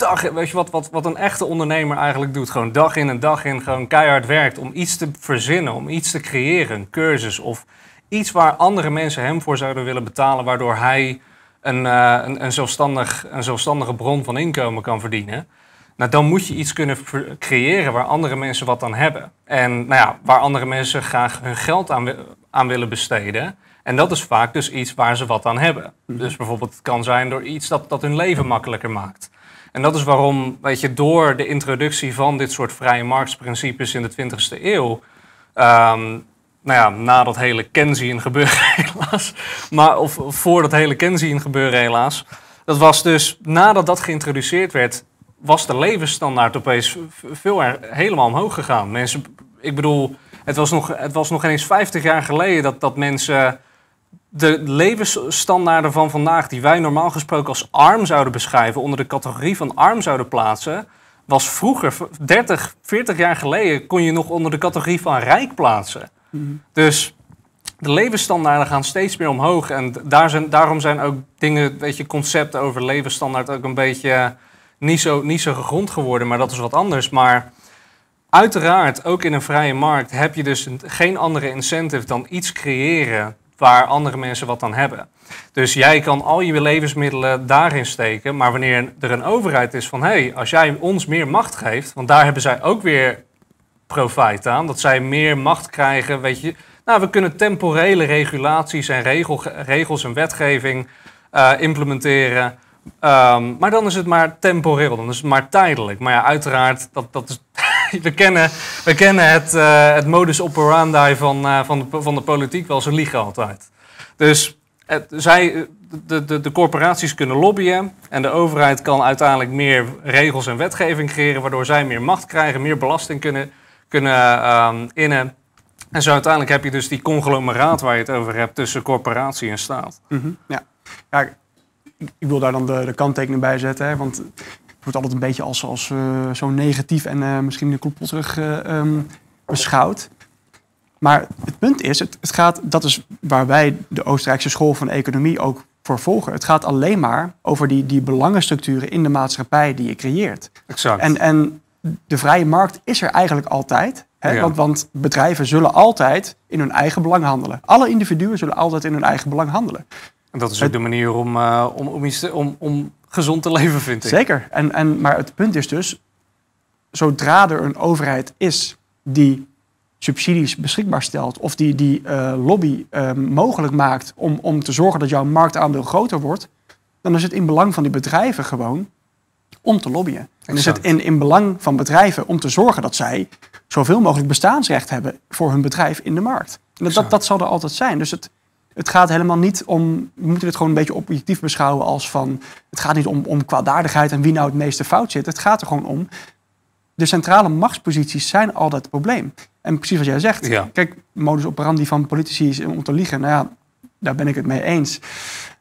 Dag, weet je wat, wat, wat een echte ondernemer eigenlijk doet? Gewoon dag in en dag in gewoon keihard werkt om iets te verzinnen, om iets te creëren, een cursus of iets waar andere mensen hem voor zouden willen betalen, waardoor hij een, uh, een, een, zelfstandig, een zelfstandige bron van inkomen kan verdienen. Nou, dan moet je iets kunnen creëren waar andere mensen wat aan hebben. En nou ja, waar andere mensen graag hun geld aan, aan willen besteden. En dat is vaak dus iets waar ze wat aan hebben. Mhm. Dus bijvoorbeeld het kan zijn door iets dat, dat hun leven makkelijker maakt. En dat is waarom, weet je, door de introductie van dit soort vrije marktprincipes in de 20e eeuw, um, nou ja, na dat hele Keynesian gebeuren (laughs) helaas, maar, of, voor dat hele Keynesian gebeuren helaas, dat was dus, nadat dat geïntroduceerd werd, was de levensstandaard opeens veel helemaal omhoog gegaan. Mensen, ik bedoel, het was nog, het was nog eens 50 jaar geleden dat, dat mensen de levensstandaarden van vandaag, die wij normaal gesproken als arm zouden beschrijven, onder de categorie van arm zouden plaatsen, was vroeger, 30, 40 jaar geleden, kon je nog onder de categorie van rijk plaatsen. Mhm. Dus de levensstandaarden gaan steeds meer omhoog. En daar zijn, daarom zijn ook dingen, weet je, concepten over levensstandaard ook een beetje niet zo, niet zo gegrond geworden. Maar dat is wat anders. Maar uiteraard, ook in een vrije markt, heb je dus geen andere incentive dan iets creëren waar andere mensen wat aan hebben. Dus jij kan al je levensmiddelen daarin steken. Maar wanneer er een overheid is van hé, hey, als jij ons meer macht geeft, want daar hebben zij ook weer profijt aan. Dat zij meer macht krijgen, weet je. Nou, we kunnen temporele regulaties en regel, regels en wetgeving uh, implementeren. Um, maar dan is het maar temporeel, dan is het maar tijdelijk. Maar ja, uiteraard, dat, dat is, (laughs) we kennen, we kennen het, uh, het modus operandi van, uh, van, de, van de politiek wel, ze liegen altijd. Dus zij, de, de, de corporaties kunnen lobbyen en de overheid kan uiteindelijk meer regels en wetgeving creëren, waardoor zij meer macht krijgen, meer belasting kunnen kunnen um, innen. En zo uiteindelijk heb je dus die conglomeraat waar je het over hebt tussen corporatie en staat. Mhm, ja. ja, ik wil daar dan de, de kanttekening bij zetten. Hè, want wordt altijd een beetje als, als uh, zo negatief en uh, misschien een terug uh, um, beschouwd. Maar het punt is, het, het, gaat, dat is waar wij de Oostenrijkse school van economie ook voor volgen. Het gaat alleen maar over die, die belangenstructuren in de maatschappij die je creëert. Exact. En, en de vrije markt is er eigenlijk altijd. Hè? Want, want, bedrijven zullen altijd in hun eigen belang handelen. Alle individuen zullen altijd in hun eigen belang handelen. En dat is ook de manier om, uh, om, om, iets te, om, om gezond te leven, vind ik. Zeker. En, en, maar het punt is dus, zodra er een overheid is die subsidies beschikbaar stelt of die, die uh, lobby uh, mogelijk maakt om, om te zorgen dat jouw marktaandeel groter wordt, dan is het in belang van die bedrijven gewoon om te lobbyen. En is het in, in belang van bedrijven om te zorgen dat zij zoveel mogelijk bestaansrecht hebben voor hun bedrijf in de markt. En dat, dat, zal er altijd zijn. Dus het, het gaat helemaal niet om, we moeten het gewoon een beetje objectief beschouwen als van, het gaat niet om, om kwaadaardigheid en wie nou het meeste fout zit. Het gaat er gewoon om, de centrale machtsposities zijn altijd het probleem. En precies wat jij zegt, kijk, modus operandi van politici is om te liegen. Nou ja, daar ben ik het mee eens.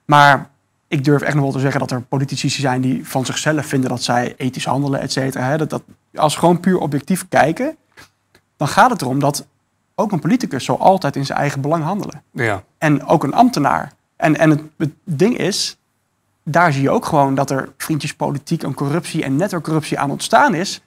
Maar ik durf echt nog wel te zeggen dat er politici zijn die van zichzelf vinden dat zij ethisch handelen, et cetera. Dat, dat, als we gewoon puur objectief kijken, dan gaat het erom dat ook een politicus zal altijd in zijn eigen belang handelen. Ja. En ook een ambtenaar. En, en het, het ding is, daar zie je ook gewoon dat er vriendjespolitiek en corruptie en netwerkcorruptie aan ontstaan is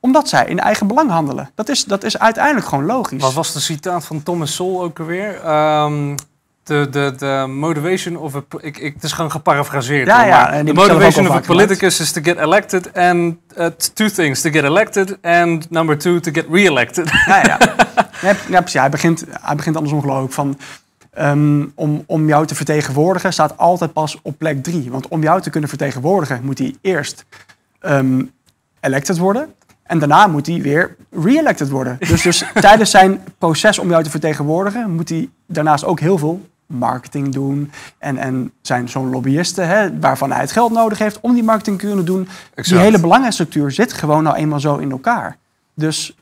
omdat zij in eigen belang handelen. Dat is, dat is uiteindelijk gewoon logisch. Wat was de citaat van Thomas Sol ook alweer? Um, de, de, de motivation of a... Ik, ik, het is gewoon geparafraseerd. Ja, ja. The motivation of a politicus is to get elected and uh, two things. To get elected and number two, to get re-elected. Ja, ja. (laughs) ja, precies. Hij begint, hij begint andersom geloof ik van... Um, om, om jou te vertegenwoordigen staat altijd pas op plek drie. Want om jou te kunnen vertegenwoordigen moet hij eerst um, elected worden. En daarna moet hij weer re-elected worden. Dus, dus (laughs) tijdens zijn proces om jou te vertegenwoordigen... moet hij daarnaast ook heel veel marketing doen. En, en zijn zo'n lobbyisten hè, waarvan hij het geld nodig heeft om die marketing te kunnen doen. Die hele belangenstructuur zit gewoon nou eenmaal zo in elkaar. Dus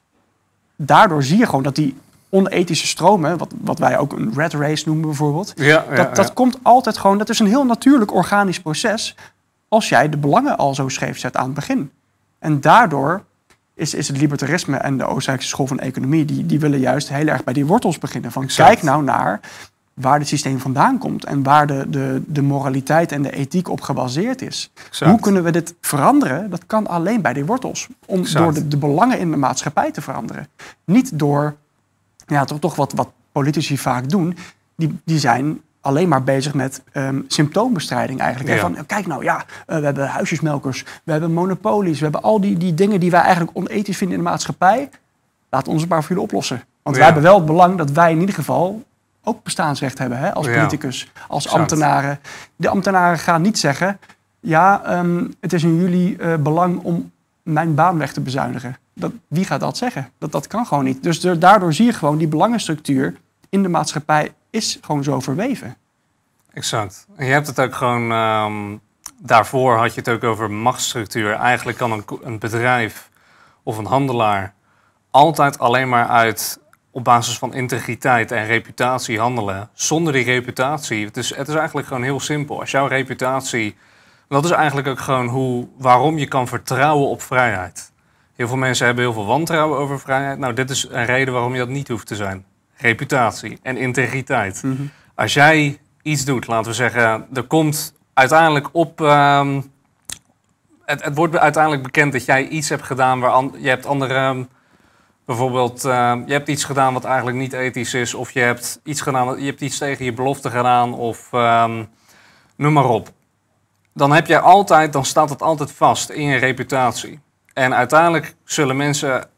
daardoor zie je gewoon dat die onethische stromen, wat, wat wij ook een red race noemen bijvoorbeeld, ja, dat, dat komt altijd gewoon, dat is een heel natuurlijk organisch proces als jij de belangen al zo scheef zet aan het begin. En daardoor is, is het libertarisme en de Oostenrijkse school van economie, die, die willen juist heel erg bij die wortels beginnen. Van kijk nou naar waar het systeem vandaan komt en waar de, de, de moraliteit en de ethiek op gebaseerd is. Hoe kunnen we dit veranderen? Dat kan alleen bij die wortels. Om, door de, de, belangen in de maatschappij te veranderen. Niet door, ja, toch, toch wat, wat politici vaak doen, die, die zijn alleen maar bezig met um, symptoombestrijding eigenlijk. Van, kijk nou, ja, uh, we hebben huisjesmelkers, we hebben monopolies, we hebben al die, die dingen die wij eigenlijk onethisch vinden in de maatschappij. Laat ons het maar voor jullie oplossen. Want wij hebben wel het belang dat wij in ieder geval ook bestaansrecht hebben hè, als politicus, als ambtenaren. De ambtenaren gaan niet zeggen, ja, um, het is in jullie uh, belang om mijn baan weg te bezuinigen. Dat, wie gaat dat zeggen? Dat, dat kan gewoon niet. Dus daardoor zie je gewoon die belangenstructuur in de maatschappij is gewoon zo verweven. Exact. En je hebt het ook gewoon. Um, daarvoor had je het ook over machtsstructuur. Eigenlijk kan een, een bedrijf of een handelaar altijd alleen maar uit op basis van integriteit en reputatie handelen. Zonder die reputatie. Het is, het is eigenlijk gewoon heel simpel. Als jouw reputatie. Dat is eigenlijk ook gewoon hoe, waarom je kan vertrouwen op vrijheid. Heel veel mensen hebben heel veel wantrouwen over vrijheid. Nou, dit is een reden waarom je dat niet hoeft te zijn reputatie en integriteit. Mhm. Als jij iets doet, laten we zeggen, er komt uiteindelijk op. Ehm, het, het, wordt uiteindelijk bekend dat jij iets hebt gedaan waar je hebt andere. Ehm, bijvoorbeeld, uh, je hebt iets gedaan wat eigenlijk niet ethisch is, of je hebt iets gedaan, je hebt iets tegen je belofte gedaan, of noem maar op. Dan heb jij altijd, dan staat het altijd vast in je reputatie. En uiteindelijk zullen mensen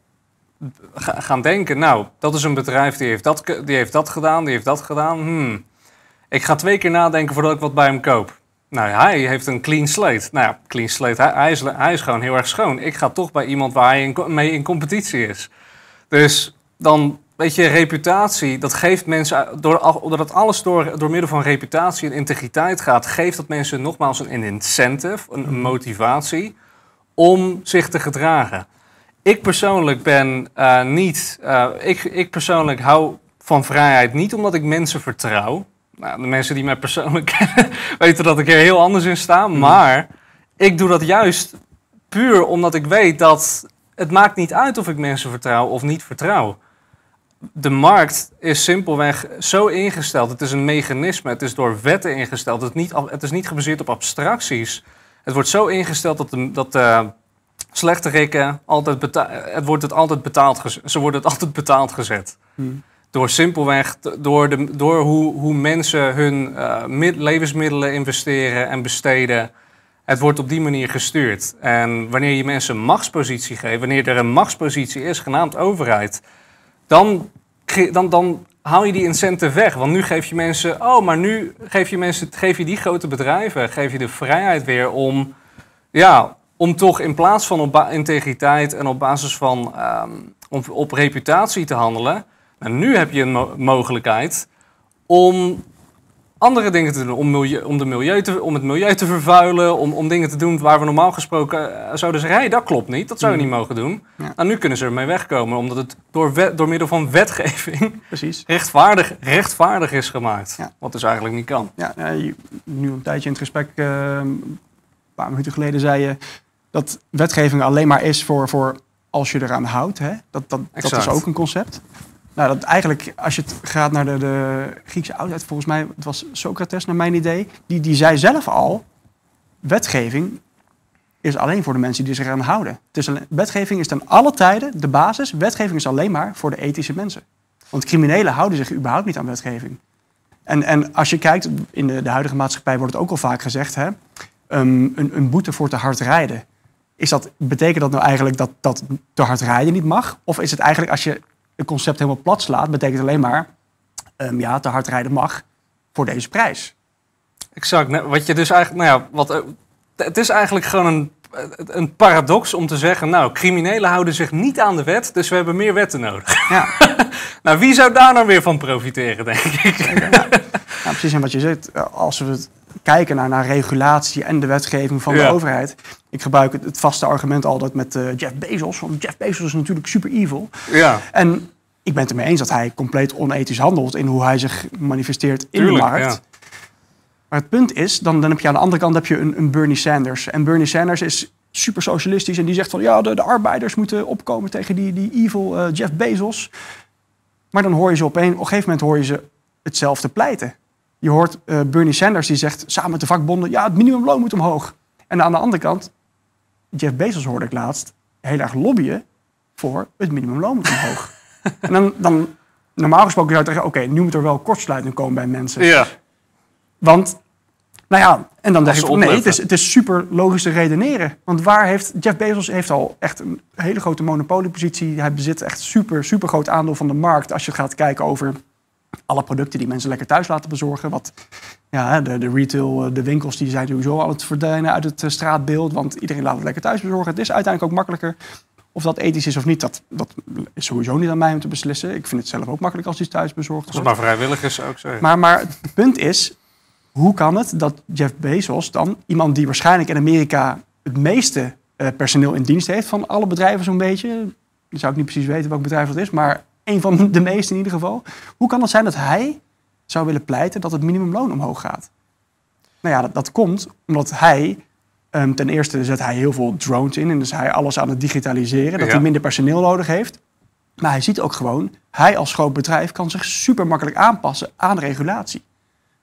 gaan denken, nou, dat is een bedrijf die heeft dat, die heeft dat gedaan, die heeft dat gedaan. Hmm. Ik ga twee keer nadenken voordat ik wat bij hem koop. Nou, hij heeft een clean slate. Nou ja, clean slate, hij, is, hij is gewoon heel erg schoon. Ik ga toch bij iemand waar hij mee in competitie is. Dus dan, weet je, reputatie, dat geeft mensen, doordat alles door, door middel van reputatie en integriteit gaat, geeft dat mensen nogmaals een incentive, een mhm. motivatie om zich te gedragen. Ik persoonlijk ben uh, niet. Uh, ik, ik persoonlijk hou van vrijheid niet omdat ik mensen vertrouw. Nou, de mensen die mij persoonlijk kennen (laughs) weten dat ik er heel anders in sta. Mhm. Maar ik doe dat juist puur omdat ik weet dat het maakt niet uit of ik mensen vertrouw of niet vertrouw. De markt is simpelweg zo ingesteld. Het is een mechanisme. Het is door wetten ingesteld. Het is niet, het is niet gebaseerd op abstracties. Het wordt zo ingesteld dat de, dat de slechte rikken, altijd het wordt het altijd betaald ze worden het (laughs) altijd betaald gezet. Hmm. Door simpelweg, door, de, door hoe, hoe mensen hun uh, levensmiddelen investeren en besteden. Het wordt op die manier gestuurd. En wanneer je mensen een machtspositie geeft, wanneer er een machtspositie is, genaamd overheid, dan, dan, dan haal je die incentive weg. Want nu geef je mensen, oh, maar nu geef je mensen, geef je die grote bedrijven, geef je de vrijheid weer om, ja, om toch in plaats van op integriteit en op basis van um, op, reputatie te handelen. Nou, nu heb je een mogelijkheid om andere dingen te doen. Om, milieu, om, de milieu te, om het milieu te vervuilen. Om, om dingen te doen waar we normaal gesproken uh, zouden zeggen: hé, dat klopt niet. Dat zou je mm. niet mogen doen. Ja. Nou, nu kunnen ze ermee wegkomen, omdat het door, door middel van wetgeving (laughs) Precies. Rechtvaardig, rechtvaardig is gemaakt. Wat dus eigenlijk niet kan. Ja, nu een tijdje in het gesprek, uh, een paar minuten geleden, zei je dat wetgeving alleen maar is voor, voor als je eraan houdt. Hè? Dat, dat, dat is ook een concept. Nou, dat eigenlijk, als je het gaat naar de, de Griekse oudheid, volgens mij, het was Socrates naar mijn idee, die, die zei zelf al, wetgeving is alleen voor de mensen die zich eraan houden. Dus wetgeving is ten alle tijden de basis. Wetgeving is alleen maar voor de ethische mensen. Want criminelen houden zich überhaupt niet aan wetgeving. En, en als je kijkt, in de, de huidige maatschappij wordt het ook al vaak gezegd, hè, um, een, een boete voor te hard rijden is dat, betekent dat nou eigenlijk dat, dat te hard rijden niet mag? Of is het eigenlijk als je het concept helemaal plat slaat, betekent alleen maar um, ja, te hard rijden mag voor deze prijs? Exact. Wat je dus eigenlijk, nou ja, wat, eh, het is eigenlijk gewoon een, een paradox om te zeggen, nou, criminelen houden zich niet aan de wet, dus we hebben meer wetten nodig. Ja. (laughs) nou, wie zou daar nou weer van profiteren, denk ik? Ja, precies. precies. En wat je zegt, als we kijken naar, naar regulatie en de wetgeving van de overheid. Ik gebruik het, het, vaste argument altijd met uh, Jeff Bezos. Want Jeff Bezos is natuurlijk super evil. Ja. En ik ben het ermee eens dat hij compleet onethisch handelt in hoe hij zich manifesteert in de markt. Maar het punt is, dan, dan heb je aan de andere kant heb je een, een Bernie Sanders. En Bernie Sanders is super socialistisch en die zegt van ja, de, de arbeiders moeten opkomen tegen die, die evil uh, Jeff Bezos. Maar dan hoor je ze op een, op een gegeven moment hoor je ze hetzelfde pleiten. Je hoort uh, Bernie Sanders die zegt samen met de vakbonden, ja, het minimumloon moet omhoog. En aan de andere kant, Jeff Bezos hoorde ik laatst heel erg lobbyen voor het minimumloon moet omhoog. (laughs) en dan, dan, normaal gesproken zou je zeggen, oké, nu moet er wel kortsluiting komen bij mensen. Ja. Want, nou ja, en dan denk ik, nee, het is, het is super logisch te redeneren. Want waar heeft, Jeff Bezos heeft al echt een hele grote monopoliepositie. Hij bezit echt super, super groot aandeel van de markt als je gaat kijken over alle producten die mensen lekker thuis laten bezorgen. Wat, ja, de, de retail, eh, de winkels, die zijn sowieso al het verdwijnen uit het eh, straatbeeld. Want iedereen laat het lekker thuis bezorgen. Het is uiteindelijk ook makkelijker. Of dat ethisch is of niet, dat, dat is sowieso niet aan mij om te beslissen. Ik vind het zelf ook makkelijk als iets thuis bezorgd wordt. Maar vrijwillig is, ook zo. Maar, maar het punt is, hoe kan het dat Jeff Bezos dan, iemand die waarschijnlijk in Amerika het meeste uh, personeel in dienst heeft van alle bedrijven zo'n beetje, dan zou ik niet precies weten welk bedrijf dat is, maar een van de meeste in ieder geval. Hoe kan het zijn dat hij zou willen pleiten dat het minimumloon omhoog gaat? Nou ja, dat, dat komt omdat hij, um, ten eerste zet hij heel veel drones in en dus hij alles aan het digitaliseren, dat hij minder personeel nodig heeft. Maar hij ziet ook gewoon, hij als groot bedrijf kan zich super makkelijk aanpassen aan regulatie.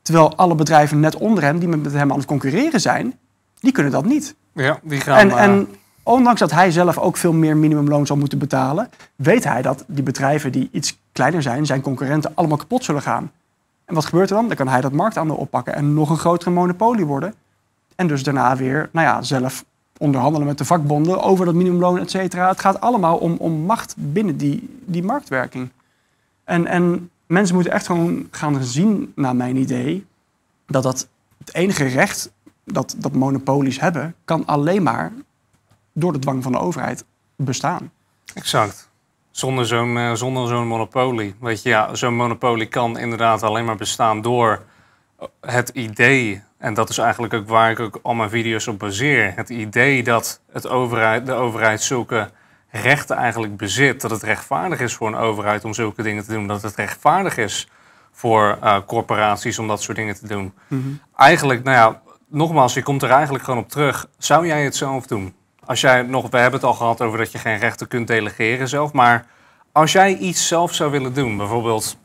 Terwijl alle bedrijven net onder hem, die met hem aan het concurreren zijn, die kunnen dat niet. Ja, die gaan... En, en ondanks dat hij zelf ook veel meer minimumloon zal moeten betalen, weet hij dat die bedrijven die iets kleiner zijn, zijn concurrenten, allemaal kapot zullen gaan. En wat gebeurt er dan? Dan kan hij dat marktaandeel oppakken en nog een grotere monopolie worden. En dus daarna weer nou ja, zelf onderhandelen met de vakbonden over dat minimumloon, et cetera. Het gaat allemaal om, om macht binnen die, die marktwerking. En, en mensen moeten echt gewoon gaan zien, naar mijn idee, dat dat het enige recht dat, dat monopolies hebben, kan alleen maar door de dwang van de overheid bestaan. Exact. Zonder zo'n uh, zonder zo'n monopolie. Weet je, ja, zo'n monopolie kan inderdaad alleen maar bestaan door het idee, en dat is eigenlijk ook waar ik ook al mijn video's op baseer, het idee dat het overheid, de overheid zulke rechten eigenlijk bezit, dat het rechtvaardig is voor een overheid om zulke dingen te doen, dat het rechtvaardig is voor uh, corporaties om dat soort dingen te doen. Mhm. Eigenlijk, nou ja, nogmaals, je komt er eigenlijk gewoon op terug. Zou jij het zelf doen? Als jij nog, we hebben het al gehad over dat je geen rechten kunt delegeren zelf, maar als jij iets zelf zou willen doen, bijvoorbeeld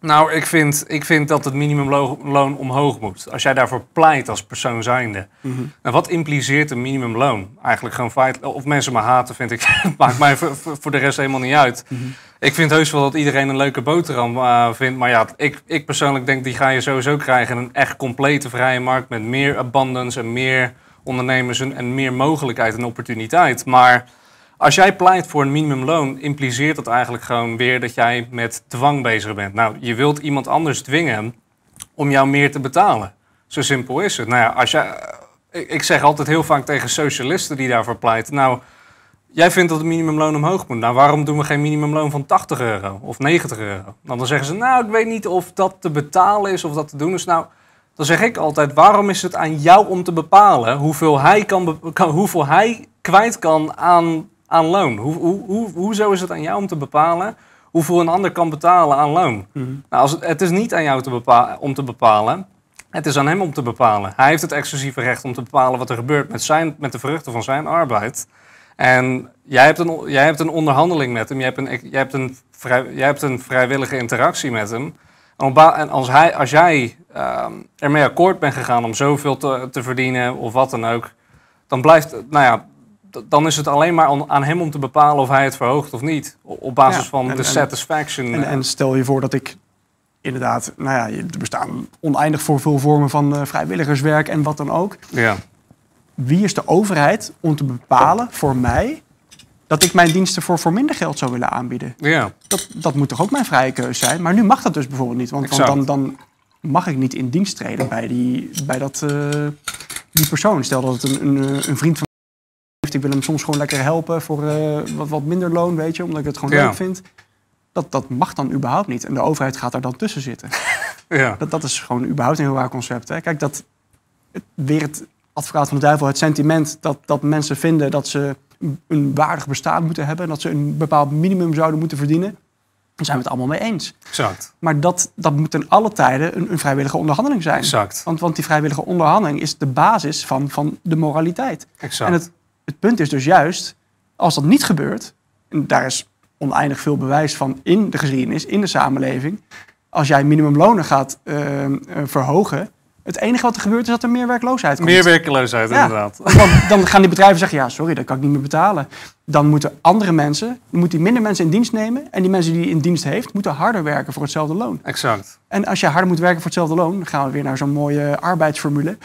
nou, ik vind, ik vind dat het minimumloon omhoog moet. Als jij daarvoor pleit als persoon zijnde. Mm -hmm. nou, wat impliceert een minimumloon? Eigenlijk gewoon feit. Of mensen me haten, vind ik. (laughs) maakt mij voor, voor, de rest helemaal niet uit. Mhm. Ik vind heus wel dat iedereen een leuke boterham uh, vindt. Maar ja, ik, ik persoonlijk denk die ga je sowieso krijgen. Een echt complete vrije markt met meer abundance en meer ondernemers en, en meer mogelijkheid en opportuniteit. Maar als jij pleit voor een minimumloon, impliceert dat eigenlijk gewoon weer dat jij met dwang bezig bent. Nou, je wilt iemand anders dwingen om jou meer te betalen. Zo simpel is het. Nou ja, als jij, ik zeg altijd heel vaak tegen socialisten die daarvoor pleiten. Nou, jij vindt dat het minimumloon omhoog moet. Nou, waarom doen we geen minimumloon van 80 euro of 90 euro? Nou, dan zeggen ze, nou, ik weet niet of dat te betalen is of dat te doen is. Nou, dan zeg ik altijd, waarom is het aan jou om te bepalen hoeveel hij, kan, hoeveel hij kwijt kan aan aan loon. Hoe, hoe, hoe, hoezo is het aan jou om te bepalen hoeveel een ander kan betalen aan loon? Mhm. nou, als het, het, is niet aan jou te bepalen, om te bepalen. Het is aan hem om te bepalen. Hij heeft het exclusieve recht om te bepalen wat er gebeurt met, zijn, met de vruchten van zijn arbeid. En jij hebt een, jij hebt een onderhandeling met hem. Jij hebt een, jij hebt een, vrij, jij hebt een vrijwillige interactie met hem. En als, hij, als jij uh, ermee akkoord bent gegaan om zoveel te, te verdienen of wat dan ook, dan blijft, nou ja, dan is het alleen maar aan hem om te bepalen of hij het verhoogt of niet. Op basis van de satisfaction. En, en, stel je voor dat ik inderdaad, nou ja, er bestaan oneindig voor veel vormen van uh, vrijwilligerswerk en wat dan ook. Ja. Wie is de overheid om te bepalen voor mij dat ik mijn diensten voor, voor minder geld zou willen aanbieden? Ja. Dat, dat moet toch ook mijn vrije keuze zijn? Maar nu mag dat dus bijvoorbeeld niet. Want, want dan, dan mag ik niet in dienst treden bij, die, bij dat, uh, die persoon. Stel dat het een, een, een vriend van ik wil hem soms gewoon lekker helpen voor uh, wat, wat minder loon, weet je, omdat ik het gewoon leuk vind. Dat, dat mag dan überhaupt niet. En de overheid gaat daar dan tussen zitten. (laughs) Ja. Dat, dat is gewoon überhaupt een heel raar concept. Hè? Kijk, dat weer het advocaat van de duivel, het sentiment dat, dat mensen vinden dat ze een waardig bestaan moeten hebben, dat ze een bepaald minimum zouden moeten verdienen. Daar zijn we het allemaal mee eens. Exact. Maar dat, dat moet ten alle tijden een, een vrijwillige onderhandeling zijn. Exact. Want, want die vrijwillige onderhandeling is de basis van, van de moraliteit. Exact. En het, het punt is dus juist, als dat niet gebeurt, en daar is oneindig veel bewijs van in de geschiedenis, in de samenleving. Als jij minimumlonen gaat uh, verhogen, het enige wat er gebeurt is dat er meer werkloosheid komt. Meer werkloosheid, inderdaad. (laughs) Want dan gaan die bedrijven zeggen, ja, sorry, dat kan ik niet meer betalen. Dan moeten andere mensen, dan moet die minder mensen in dienst nemen. En die mensen die in dienst heeft, moeten harder werken voor hetzelfde loon. Exact. En als je harder moet werken voor hetzelfde loon, dan gaan we weer naar zo'n mooie arbeidsformule.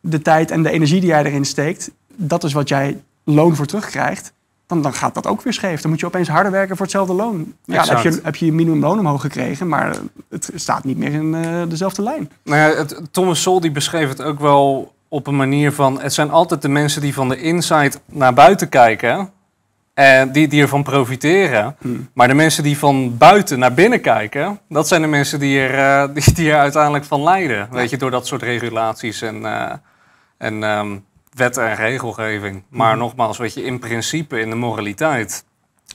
De tijd en de energie die jij erin steekt, dat is wat jij loon voor terugkrijgt dan, dan gaat dat ook weer scheef. Dan moet je opeens harder werken voor hetzelfde loon. Ja, dan heb je, heb je je minimumloon omhoog gekregen, maar het staat niet meer in uh, dezelfde lijn. Nou ja, het, Thomas Sol die beschreef het ook wel op een manier van... het zijn altijd de mensen die van de inside naar buiten kijken... En die, die ervan profiteren. Hmm. Maar de mensen die van buiten naar binnen kijken, dat zijn de mensen die er, uh, (laughs) die, die er uiteindelijk van lijden. Weet je, door dat soort regulaties en, uh, en um, wet en regelgeving. Maar mhm. nogmaals, weet je, in principe, in de moraliteit,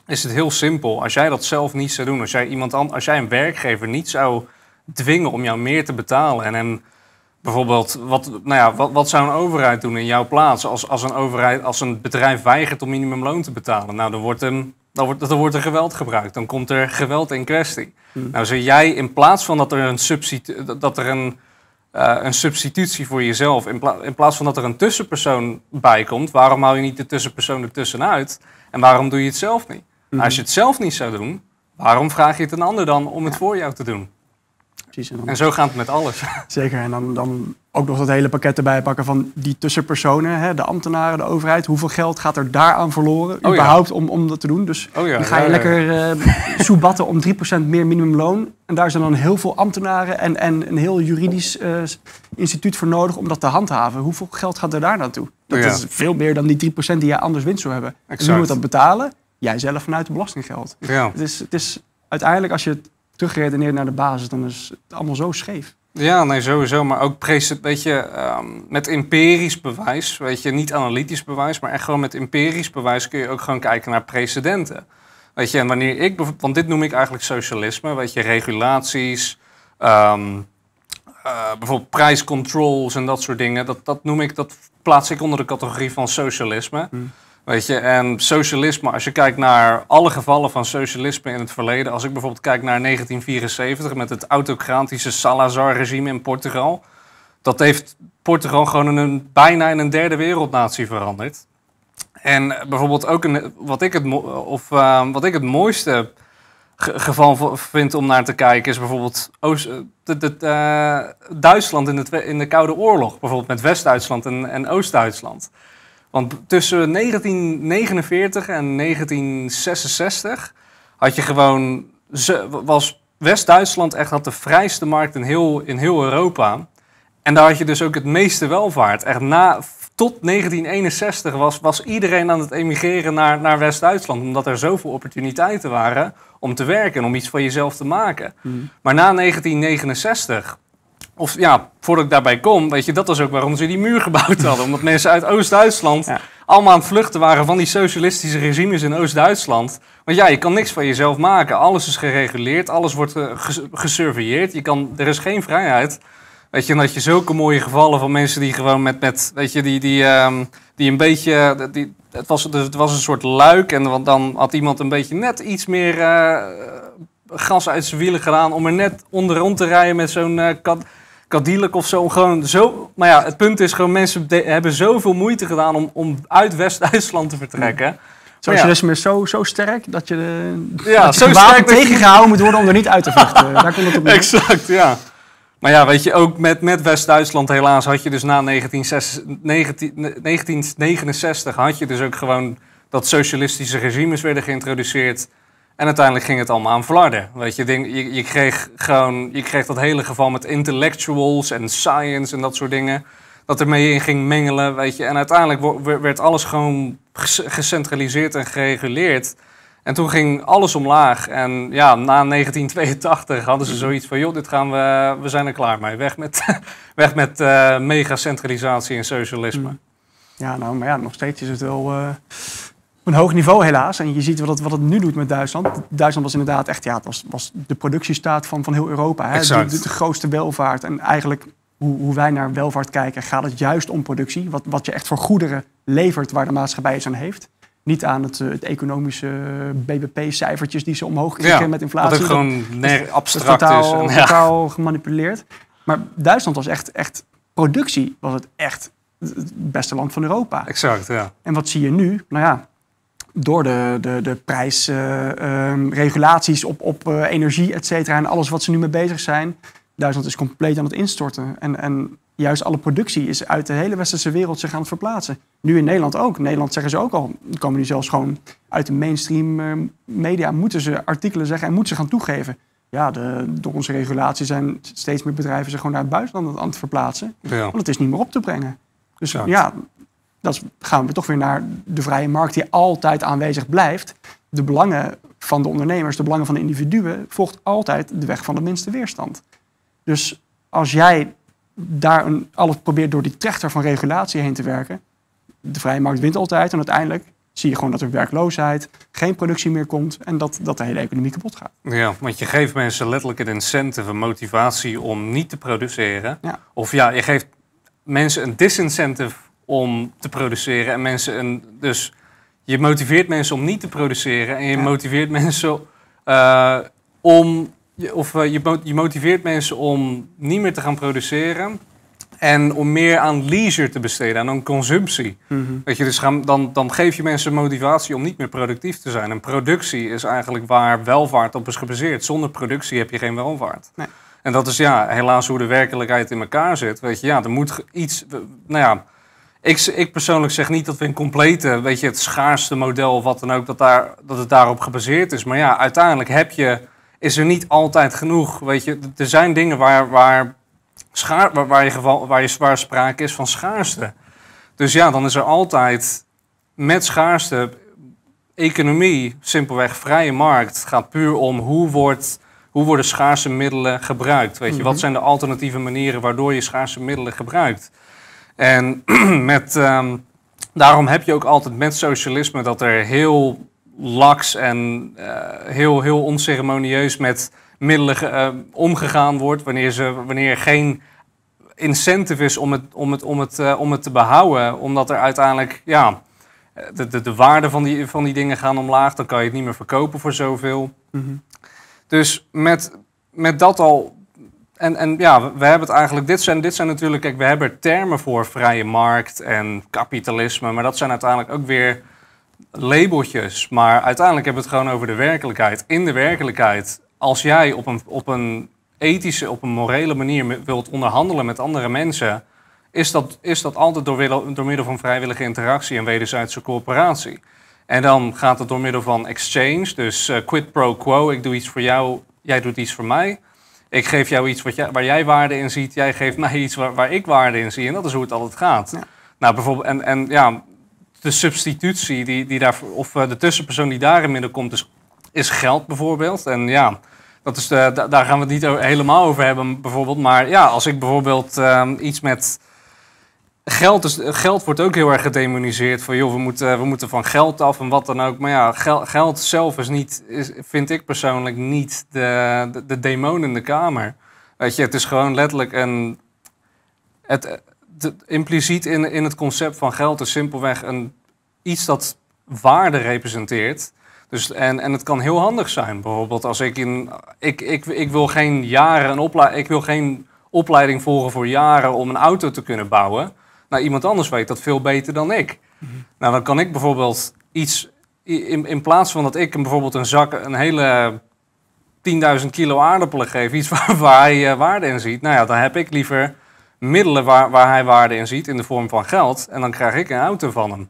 is het heel simpel. Als jij dat zelf niet zou doen, als jij, iemand als jij een werkgever niet zou dwingen om jou meer te betalen en hem bijvoorbeeld, wat, nou ja, wat, wat zou een overheid doen in jouw plaats als, als, een overheid, als een bedrijf weigert om minimumloon te betalen? Nou, dan wordt, hem, dan wordt, dan wordt er geweld gebruikt, dan komt er geweld in kwestie. Mhm. Nou, zou jij in plaats van dat er een subsidie, dat er een uh, een substitutie voor jezelf. In, in, plaats van dat er een tussenpersoon bij komt, waarom hou je niet de tussenpersoon ertussenuit? En waarom doe je het zelf niet? Mhm. Als je het zelf niet zou doen, waarom vraag je het een ander dan om het voor jou te doen? Precies. En, zo gaat het met alles. (laughs) Zeker. En dan, dan ook nog dat hele pakket erbij pakken van die tussenpersonen, hè, de ambtenaren, de overheid. Hoeveel geld gaat er daaraan verloren, oh, überhaupt, om, om dat te doen? Dus oh, ja, dan ga je lekker uh, soebatten om 3% meer minimumloon. En daar zijn dan heel veel ambtenaren en, en een heel juridisch uh, instituut voor nodig om dat te handhaven. Hoeveel geld gaat er daar naartoe? Dat is veel meer dan die 3% die jij anders winst zou hebben. Exact. En wie moet dat betalen? Jij zelf vanuit het belastinggeld. Ja. Het, is, het is uiteindelijk, als je het terugredeneert naar de basis, dan is het allemaal zo scheef. Ja, nee, sowieso. Maar ook weet je, ehm, met empirisch bewijs, weet je, niet analytisch bewijs, maar echt gewoon met empirisch bewijs kun je ook gewoon kijken naar precedenten. Weet je, en wanneer ik, want dit noem ik eigenlijk socialisme, weet je, regulaties, um, uh, bijvoorbeeld prijscontrols en dat soort dingen, dat, dat noem ik, dat plaats ik onder de categorie van socialisme. Hmm. Weet je, en socialisme, als je kijkt naar alle gevallen van socialisme in het verleden, als ik bijvoorbeeld kijk naar 1974 met het autocratische Salazar-regime in Portugal, dat heeft Portugal gewoon een, bijna in een derde wereldnatie veranderd. En bijvoorbeeld ook een, wat, ik het, of, uh, wat ik het mooiste geval vind om naar te kijken is bijvoorbeeld Oost, eh, uh, Duitsland in de, in de Koude Oorlog, bijvoorbeeld met West-Duitsland en, en Oost-Duitsland. Want tussen 1949 en 1966 had je gewoon, was West-Duitsland echt had de vrijste markt in heel, in heel Europa. En daar had je dus ook het meeste welvaart. Echt na, tot 1961 was, was iedereen aan het emigreren naar, naar West-Duitsland. Omdat er zoveel opportuniteiten waren om te werken en om iets van jezelf te maken. Hmm. Maar na 1969 of ja, voordat ik daarbij kom, weet je, dat was ook waarom ze die muur (laughs) gebouwd hadden. Omdat mensen uit Oost-Duitsland allemaal aan het vluchten waren van die socialistische regimes in Oost-Duitsland. Want ja, je kan niks van jezelf maken. Alles is gereguleerd, alles wordt uh, gesurveilleerd. Je kan, er is geen vrijheid. Weet je, en dat je zulke mooie gevallen van mensen die gewoon met, met weet je, die, die, um, die een beetje, die, het, was, het was een soort luik en dan had iemand een beetje net iets meer uh, gas uit zijn wielen gedaan om er net onder rond te rijden met zo'n uh, Cadillac of zo. Gewoon zo. Maar ja, het punt is gewoon, mensen hebben zoveel moeite gedaan om, om uit West-Duitsland te vertrekken. Socialisme ja. is zo, zo sterk dat je, de, ja, dat je zo sterk tegengehouden moet worden om er niet uit te vluchten. (laughs) Daar komt het op Exact, ja. Maar ja, weet je, ook met, met West-Duitsland helaas had je dus na 1969 had je dus ook gewoon dat socialistische regimes werden geïntroduceerd. En uiteindelijk ging het allemaal aan flarden. Weet je, je, je, kreeg gewoon, je kreeg dat hele geval met intellectuals en science en dat soort dingen. Dat ermee in ging mengelen, weet je. En uiteindelijk werd alles gewoon gecentraliseerd en gereguleerd. En toen ging alles omlaag. En ja, na 1982 hadden ze zoiets van, joh, dit gaan we, we zijn er klaar mee. Weg met, (laughs) weg met uh, megacentralisatie en socialisme. Mm. Ja, nou, maar ja, nog steeds is het wel uh, een hoog niveau helaas. En je ziet wat het, wat het nu doet met Duitsland. Duitsland was inderdaad echt, ja, het was, was de productiestaat van, van heel Europa. Hè? De, de, de, grootste welvaart. En eigenlijk hoe, hoe, wij naar welvaart kijken, gaat het juist om productie. Wat, wat je echt voor goederen levert waar de maatschappij iets aan heeft. Niet aan het, het economische BBP-cijfertjes die ze omhoog krijgen ja, met inflatie. Dat gewoon dat, abstract totaal, is. En, (laughs) totaal gemanipuleerd. Maar Duitsland was echt, echt productie, was het echt het beste land van Europa. Exact, ja. En wat zie je nu? Nou ja, door de, de, de prijsregulaties uh, um, op, op uh, energie, et cetera, en alles wat ze nu mee bezig zijn. Duitsland is compleet aan het instorten. En, en juist alle productie is uit de hele westerse wereld zich aan het verplaatsen. Nu in Nederland ook. Nederland zeggen ze ook al, komen nu zelfs gewoon uit de mainstream uh, media, moeten ze artikelen zeggen en moeten ze gaan toegeven. Ja, de, door onze regulatie zijn steeds meer bedrijven zich gewoon naar het buitenland aan het verplaatsen. Ja. Want het is niet meer op te brengen. Dus ja, ja dan gaan we toch weer naar de vrije markt die altijd aanwezig blijft. De belangen van de ondernemers, de belangen van de individuen, volgt altijd de weg van de minste weerstand. Dus als jij daar een, alles probeert door die trechter van regulatie heen te werken, de vrije markt wint altijd en uiteindelijk zie je gewoon dat er werkloosheid, geen productie meer komt en dat, dat de hele economie kapot gaat. Ja, want je geeft mensen letterlijk een incentive, een motivatie om niet te produceren. Ja. Of ja, je geeft mensen een disincentive om te produceren. En mensen een, dus je motiveert mensen om niet te produceren. En je motiveert mensen uh, om. Of uh, je, je motiveert mensen om niet meer te gaan produceren. En om meer aan leisure te besteden, aan consumptie. Mm Weet je, dus gaan, dan, dan geef je mensen motivatie om niet meer productief te zijn. En productie is eigenlijk waar welvaart op is gebaseerd. Zonder productie heb je geen welvaart. Nee. En dat is ja, helaas hoe de werkelijkheid in elkaar zit. Weet je, ja, er moet iets. Nou ja, ik, ik persoonlijk zeg niet dat we een complete, weet je, het schaarste model of wat dan ook, dat, daar, dat het daarop gebaseerd is. Maar ja, uiteindelijk heb je, is er niet altijd genoeg. Weet je, er zijn dingen waar, waar, schaar, waar, waar, je geval, waar, je, waar sprake is van schaarste. Dus ja, dan is er altijd met schaarste economie, simpelweg vrije markt, gaat puur om hoe, wordt, hoe worden schaarse middelen gebruikt. Weet je, wat mhm. zijn de alternatieve manieren waardoor je schaarse middelen gebruikt? En (clears throat) met, um, daarom heb je ook altijd met socialisme dat er heel laks en uh, heel, heel onceremonieus met middelen uh, omgegaan wordt. Wanneer, ze, wanneer er geen incentive is om het, om het, om het, uh, om het te behouden. Omdat er uiteindelijk, ja, de, de, de waarde van die, van die dingen gaan omlaag. Dan kan je het niet meer verkopen voor zoveel. Mm -hmm. Dus met, met dat al en, en ja, we hebben het eigenlijk. Dit zijn, dit zijn natuurlijk. Kijk, we hebben termen voor vrije markt en kapitalisme. Maar dat zijn uiteindelijk ook weer labeltjes. Maar uiteindelijk hebben we het gewoon over de werkelijkheid. In de werkelijkheid, als jij op een, op een ethische, op een morele manier wilt onderhandelen met andere mensen. Is dat, is dat altijd door, door middel van vrijwillige interactie en wederzijdse coöperatie. En dan gaat het door middel van exchange, dus uh, quid pro quo. Ik doe iets voor jou, jij doet iets voor mij. Ik geef jou iets wat jij, waar jij waarde in ziet, jij geeft mij iets waar, waar ik waarde in zie. En dat is hoe het altijd gaat. Nou, bijvoorbeeld, en, en ja, de substitutie die, die daar, of eh, de tussenpersoon die daarin midden komt, is, is geld bijvoorbeeld. En ja, dat is de, daar gaan we het niet helemaal over hebben bijvoorbeeld. Maar ja, als ik bijvoorbeeld um, iets met geld, is, geld wordt ook heel erg gedemoniseerd. Van joh, we moeten, we moeten van geld af en wat dan ook. Maar ja, geld, zelf is niet, vind ik persoonlijk niet de, de, de, demon in de kamer. Weet je, het is gewoon letterlijk een. Het, impliciet in, in het concept van geld is simpelweg een, iets dat waarde representeert. Dus, en, en het kan heel handig zijn. Bijvoorbeeld als ik in. Ik, ik, ik wil geen jaren een. Ik wil geen opleiding volgen voor jaren om een auto te kunnen bouwen. Nou, iemand anders weet dat veel beter dan ik. Nou, dan kan ik bijvoorbeeld iets, in, in plaats van dat ik hem bijvoorbeeld een zak, een hele 10.000 kilo aardappelen geef, iets (laughs) waar, waar hij uh, waarde in ziet. Nou ja, dan heb ik liever middelen waar, waar hij waarde in ziet in de vorm van geld. En dan krijg ik een auto van hem.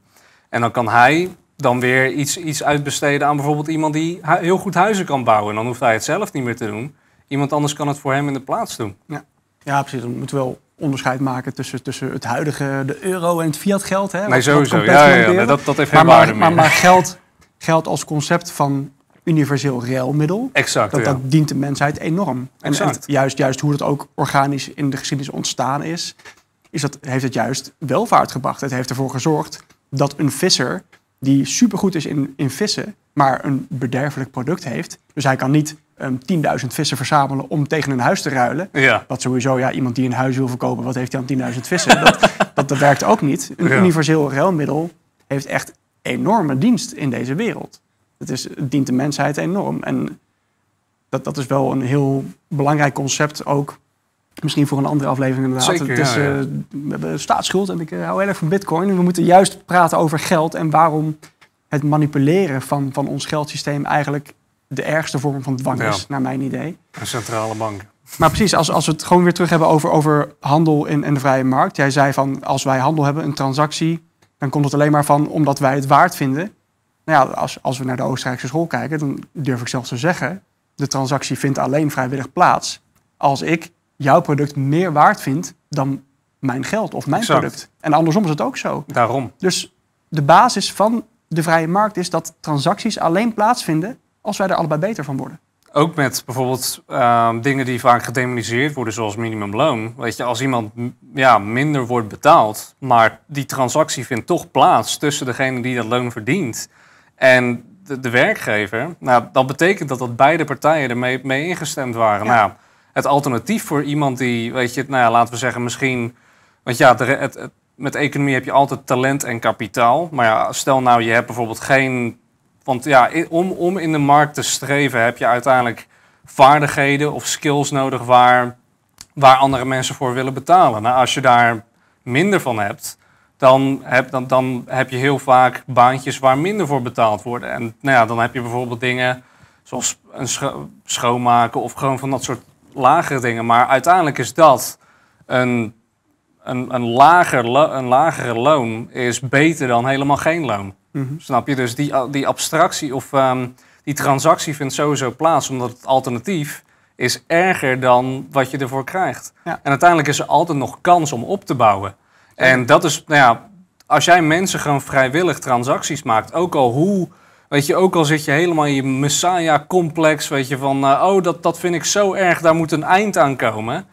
En dan kan hij dan weer iets, iets uitbesteden aan bijvoorbeeld iemand die heel goed huizen kan bouwen. En dan hoeft hij het zelf niet meer te doen. Iemand anders kan het voor hem in de plaats doen. Ja, ja precies. Dan moet wel onderscheid maken tussen, tussen het huidige, de euro en het fiat geld. Hè, nee, sowieso. Ja, ja, ja, dat, dat heeft geen maar, waarde maar, meer. Maar, maar geld geld als concept van universeel ruilmiddel. Exact, dat, ja. dat dient de mensheid enorm. En, juist, juist hoe dat ook organisch in de geschiedenis ontstaan is, is dat, heeft het juist welvaart gebracht. Het heeft ervoor gezorgd dat een visser die supergoed is in, in vissen, maar een bederfelijk product heeft. Dus hij kan niet ehm 10.000 vissen verzamelen om tegen een huis te ruilen. Ja, Wat sowieso, ja, iemand die een huis wil verkopen, wat heeft hij aan 10.000 vissen? Dat, (laughs) dat, dat werkt ook niet. Een Ja. universeel ruilmiddel heeft echt enorme dienst in deze wereld. Het, is, het dient de mensheid enorm. En dat, dat is wel een heel belangrijk concept ook. Misschien voor een andere aflevering inderdaad. Zeker, het is, ja, ja. eh, we hebben staatsschuld en ik eh, hou heel erg van bitcoin. We moeten juist praten over geld en waarom het manipuleren van, van ons geldsysteem eigenlijk de ergste vorm van dwang Ja. is, naar mijn idee. een centrale bank. Maar precies, als, als we het gewoon weer terug hebben over, over handel in, en de vrije markt. Jij zei van, als wij handel hebben, een transactie, dan komt het alleen maar van omdat wij het waard vinden. Nou ja, als, als we naar de Oostenrijkse school kijken, dan durf ik zelfs te zeggen, de transactie vindt alleen vrijwillig plaats als ik jouw product meer waard vind dan mijn geld of mijn Exact. product. En andersom is het ook zo. Daarom. Dus de basis van de vrije markt is dat transacties alleen plaatsvinden als wij er allebei beter van worden. Ook met bijvoorbeeld ehm, dingen die vaak gedemoniseerd worden, zoals minimumloon. Weet je, als iemand ja, minder wordt betaald, maar die transactie vindt toch plaats tussen degene die dat loon verdient en de, de werkgever, nou, dat betekent dat dat beide partijen ermee mee ingestemd waren. Ja. Nou, het alternatief voor iemand die, weet je, nou ja, laten we zeggen, misschien. Want ja, het- met economie heb je altijd talent en kapitaal. Maar ja, stel nou, je hebt bijvoorbeeld geen want ja, om, om in de markt te streven heb je uiteindelijk vaardigheden of skills nodig waar, waar andere mensen voor willen betalen. Nou, als je daar minder van hebt, dan heb, dan, dan heb je heel vaak baantjes waar minder voor betaald worden. En nou ja, dan heb je bijvoorbeeld dingen zoals een scho- schoonmaken of gewoon van dat soort lagere dingen. Maar uiteindelijk is dat een, een, een, lager, een lagere loon is beter dan helemaal geen loon. Mhm. Snap je? Dus die, die abstractie of ehm, die transactie vindt sowieso plaats, omdat het alternatief is erger dan wat je ervoor krijgt. Ja. En uiteindelijk is er altijd nog kans om op te bouwen. En dat is, nou ja, als jij mensen gewoon vrijwillig transacties maakt, ook al hoe, weet je, ook al zit je helemaal in je messiah-complex, weet je, van, eh, oh, dat, dat vind ik zo erg, daar moet een eind aan komen.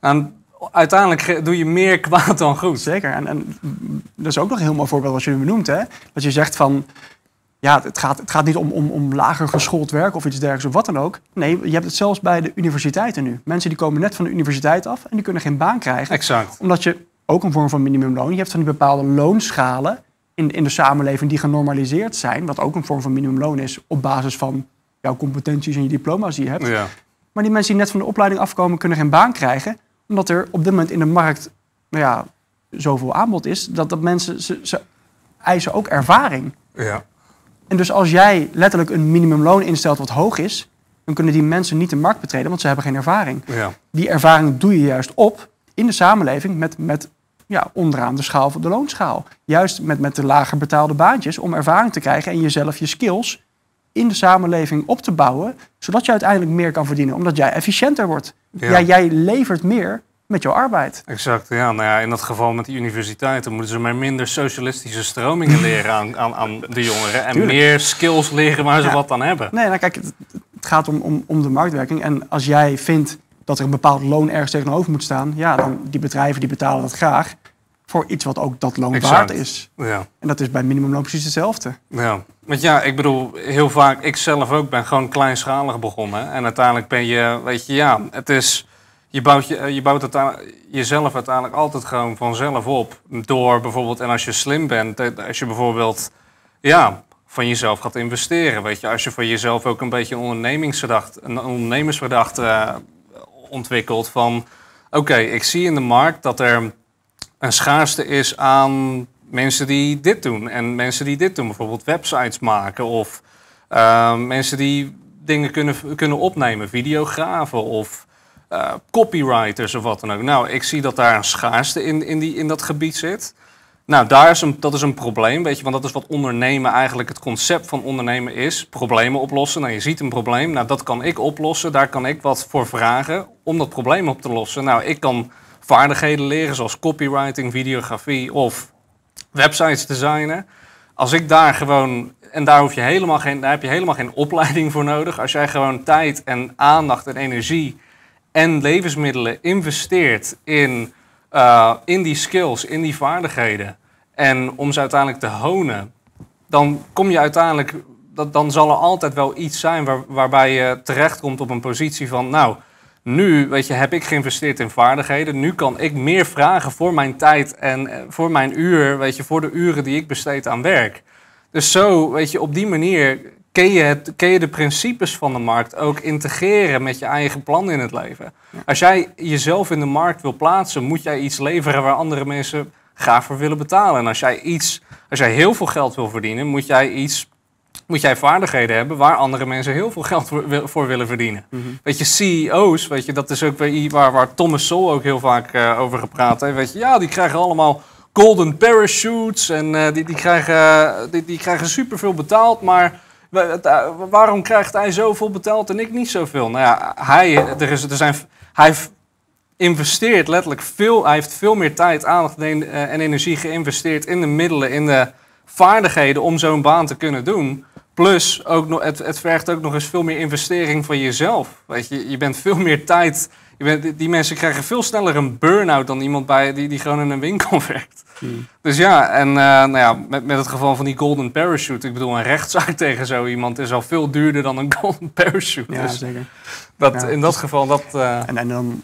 En uiteindelijk doe je meer (laughs) kwaad dan goed. Zeker. En, en dat is ook nog een heel mooi voorbeeld wat je nu benoemt. Hè? Dat je zegt van, ja, het gaat, het gaat niet om, om, om lager geschoold werk of iets dergelijks of wat dan ook. Nee, je hebt het zelfs bij de universiteiten nu. Mensen die komen net van de universiteit af en die kunnen geen baan krijgen. Exact. Omdat je ook een vorm van minimumloon, je hebt van die bepaalde loonschalen in, in de samenleving die genormaliseerd zijn. Wat ook een vorm van minimumloon is op basis van jouw competenties en je diploma's die je hebt. Ja. Maar die mensen die net van de opleiding afkomen, kunnen geen baan krijgen. Omdat er op dit moment in de markt nou ja, zoveel aanbod is, dat, dat mensen ze, ze eisen ook ervaring. Ja. En dus als jij letterlijk een minimumloon instelt wat hoog is, dan kunnen die mensen niet de markt betreden, want ze hebben geen ervaring. Ja. Die ervaring doe je juist op in de samenleving met, met ja, onderaan de schaal van de loonschaal. Juist met, met de lager betaalde baantjes om ervaring te krijgen en jezelf je skills in de samenleving op te bouwen, zodat je uiteindelijk meer kan verdienen, omdat jij efficiënter wordt. Ja. Ja. jij levert meer met jouw arbeid. Exact, ja. Nou ja, in dat geval met die universiteiten moeten ze maar minder socialistische stromingen (laughs) leren aan, aan, aan de jongeren. En Tuurlijk. meer skills leren waar ze Ja. wat aan hebben. Nee, nou kijk, het, het gaat om, om, om de marktwerking. En als jij vindt dat er een bepaald loon ergens tegenover moet staan, ja, dan die bedrijven die betalen dat graag voor iets wat ook dat loon Exact. waard is. Ja. En dat is bij minimumloon precies hetzelfde. ja. Want ja, ik bedoel, heel vaak, ik zelf ook ben gewoon kleinschalig begonnen. En uiteindelijk ben je, weet je, ja, het is... Je bouwt, je, je bouwt jezelf uiteindelijk altijd gewoon vanzelf op. Door bijvoorbeeld, en als je slim bent, eh, als je bijvoorbeeld ja, van jezelf gaat investeren. Weet je, als je voor jezelf ook een beetje een ondernemingsverdacht, een ondernemersverdacht eh, ontwikkelt van oké, ik zie in de markt dat er een schaarste is aan mensen die dit doen. En mensen die dit doen, bijvoorbeeld websites maken of eh, mensen die dingen kunnen, kunnen opnemen, videografen of eh, copywriters of wat dan ook. Nou, ik zie dat daar een schaarste in, in, die, in dat gebied zit. Nou, daar is een, dat is een probleem, weet je, want dat is wat ondernemen eigenlijk het concept van ondernemen is. Problemen oplossen. Nou, je ziet een probleem, nou, dat kan ik oplossen, daar kan ik wat voor vragen om dat probleem op te lossen. Nou, ik kan vaardigheden leren zoals copywriting, videografie of websites designen. als ik daar gewoon, en daar, hoef je helemaal geen, daar heb je helemaal geen opleiding voor nodig. Als jij gewoon tijd en aandacht en energie en levensmiddelen investeert in, uh, in die skills, in die vaardigheden. En om ze uiteindelijk te honen, dan kom je uiteindelijk, dat, dan zal er altijd wel iets zijn waar, waarbij je terechtkomt op een positie van, nou, nu weet je, heb ik geïnvesteerd in vaardigheden. Nu kan ik meer vragen voor mijn tijd en eh, voor mijn uur, weet je, voor de uren die ik besteed aan werk. Dus zo, weet je, op die manier kun je, het, kun je de principes van de markt ook integreren met je eigen plan in het leven. Als jij jezelf in de markt wil plaatsen, moet jij iets leveren waar andere mensen graag voor willen betalen. En als jij iets, als jij heel veel geld wil verdienen, moet jij iets moet jij vaardigheden hebben waar andere mensen heel veel geld voor, willen verdienen. Mhm. Weet je, CEO's, weet je, dat is ook waar, waar Thomas Sowell ook heel vaak uh, over gepraat heeft. Weet je, ja, die krijgen allemaal golden parachutes en uh, die, die, krijgen, die, die krijgen superveel betaald, maar eh, waarom krijgt hij zoveel betaald en ik niet zoveel? Nou ja, hij, er is, er zijn, hij investeert letterlijk veel, hij heeft veel meer tijd, aandacht en energie geïnvesteerd in de middelen, in de vaardigheden om zo'n baan te kunnen doen. Plus, ook nog, het, het vergt ook nog eens veel meer investering van jezelf. Weet je, je bent veel meer tijd. Je bent, die mensen krijgen veel sneller een burn-out dan iemand bij, die, die gewoon in een winkel (laughs) werkt. Hmm. Dus ja, en uh, nou ja, met, met het geval van die golden parachute. Ik bedoel, een rechtszaak (laughs) tegen zo iemand is al veel duurder dan een (laughs) golden parachute. Ja, dus zeker. Dat, in dat geval, dat... Uh... En, en dan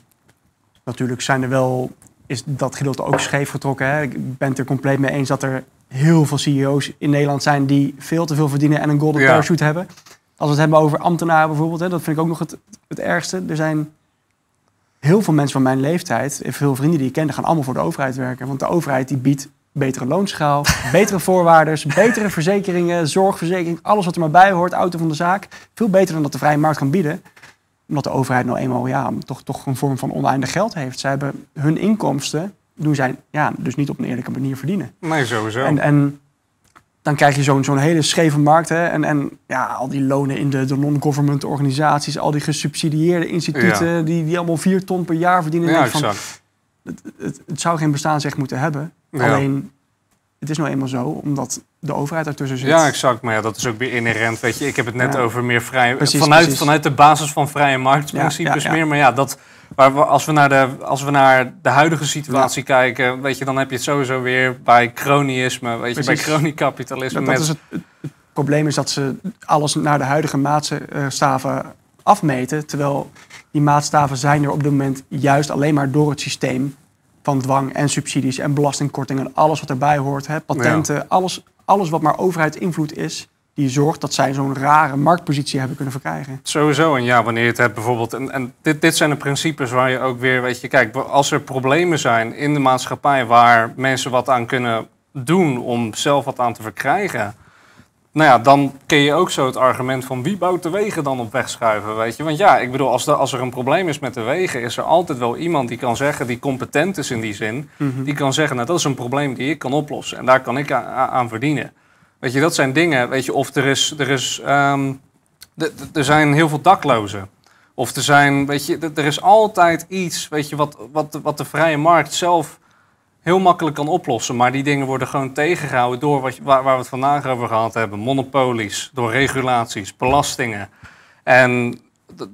natuurlijk zijn er wel, is dat gedeelte ook scheef getrokken. Hè? Ik ben het er compleet mee eens dat er heel veel CEO's in Nederland zijn die veel te veel verdienen en een golden parachute hebben. Als we het hebben over ambtenaren bijvoorbeeld, hè, dat vind ik ook nog het, het ergste. Er zijn heel veel mensen van mijn leeftijd, veel vrienden die ik ken, die gaan allemaal voor de overheid werken. Want de overheid die biedt betere loonschaal, (laughs) betere voorwaarden, betere verzekeringen, zorgverzekering, alles wat er maar bij hoort, auto van de zaak. Veel beter dan dat de vrije markt kan bieden. Omdat de overheid nou eenmaal ja, toch, toch een vorm van oneindig geld heeft. Zij hebben hun inkomsten doen zij ja, dus niet op een eerlijke manier verdienen. Nee, sowieso. En, en dan krijg je zo'n zo'n hele scheve markt. Hè? En, en ja, al die lonen in de, de non-government organisaties, al die gesubsidieerde instituten, die, die allemaal vier ton per jaar verdienen. Ja, exact. het, het, het, zou geen bestaansrecht moeten hebben. Alleen, het is nou eenmaal zo, omdat de overheid ertussen zit. Ja, exact. Maar ja, dat is ook weer inherent. Weet je, ik heb het net over meer vrij. vanuit, vanuit de basis van vrije marktprincipes meer. Maar ja, dat maar als we naar de, als we naar de huidige situatie kijken, weet je, dan heb je het sowieso weer bij cronyisme, weet je, bij cronycapitalisme. Dat, is het, het, probleem is dat ze alles naar de huidige maatstaven afmeten, terwijl die maatstaven zijn er op dit moment juist alleen maar door het systeem van dwang en subsidies en belastingkortingen en alles wat erbij hoort, hè, patenten, alles, alles wat maar overheidsinvloed is, die zorgt dat zij zo'n rare marktpositie hebben kunnen verkrijgen. Sowieso, en ja, wanneer je het hebt bijvoorbeeld... En, en dit, dit zijn de principes waar je ook weer, weet je... Kijk, als er problemen zijn in de maatschappij... waar mensen wat aan kunnen doen om zelf wat aan te verkrijgen... Nou ja, dan ken je ook zo het argument van wie bouwt de wegen dan op wegschuiven, weet je? Want ja, ik bedoel, als, als er een probleem is met de wegen, is er altijd wel iemand die kan zeggen, die competent is in die zin, mhm. die kan zeggen, nou dat is een probleem die ik kan oplossen en daar kan ik aan verdienen. Weet je, dat zijn dingen. Weet je, of er is. Er, is, ehm, er zijn heel veel daklozen. Of er zijn. Weet je, er is altijd iets. Weet je, wat, wat, wat de vrije markt zelf heel makkelijk kan oplossen. Maar die dingen worden gewoon tegengehouden door wat, waar, waar we het vandaag over gehad hebben: monopolies, door regulaties, belastingen. En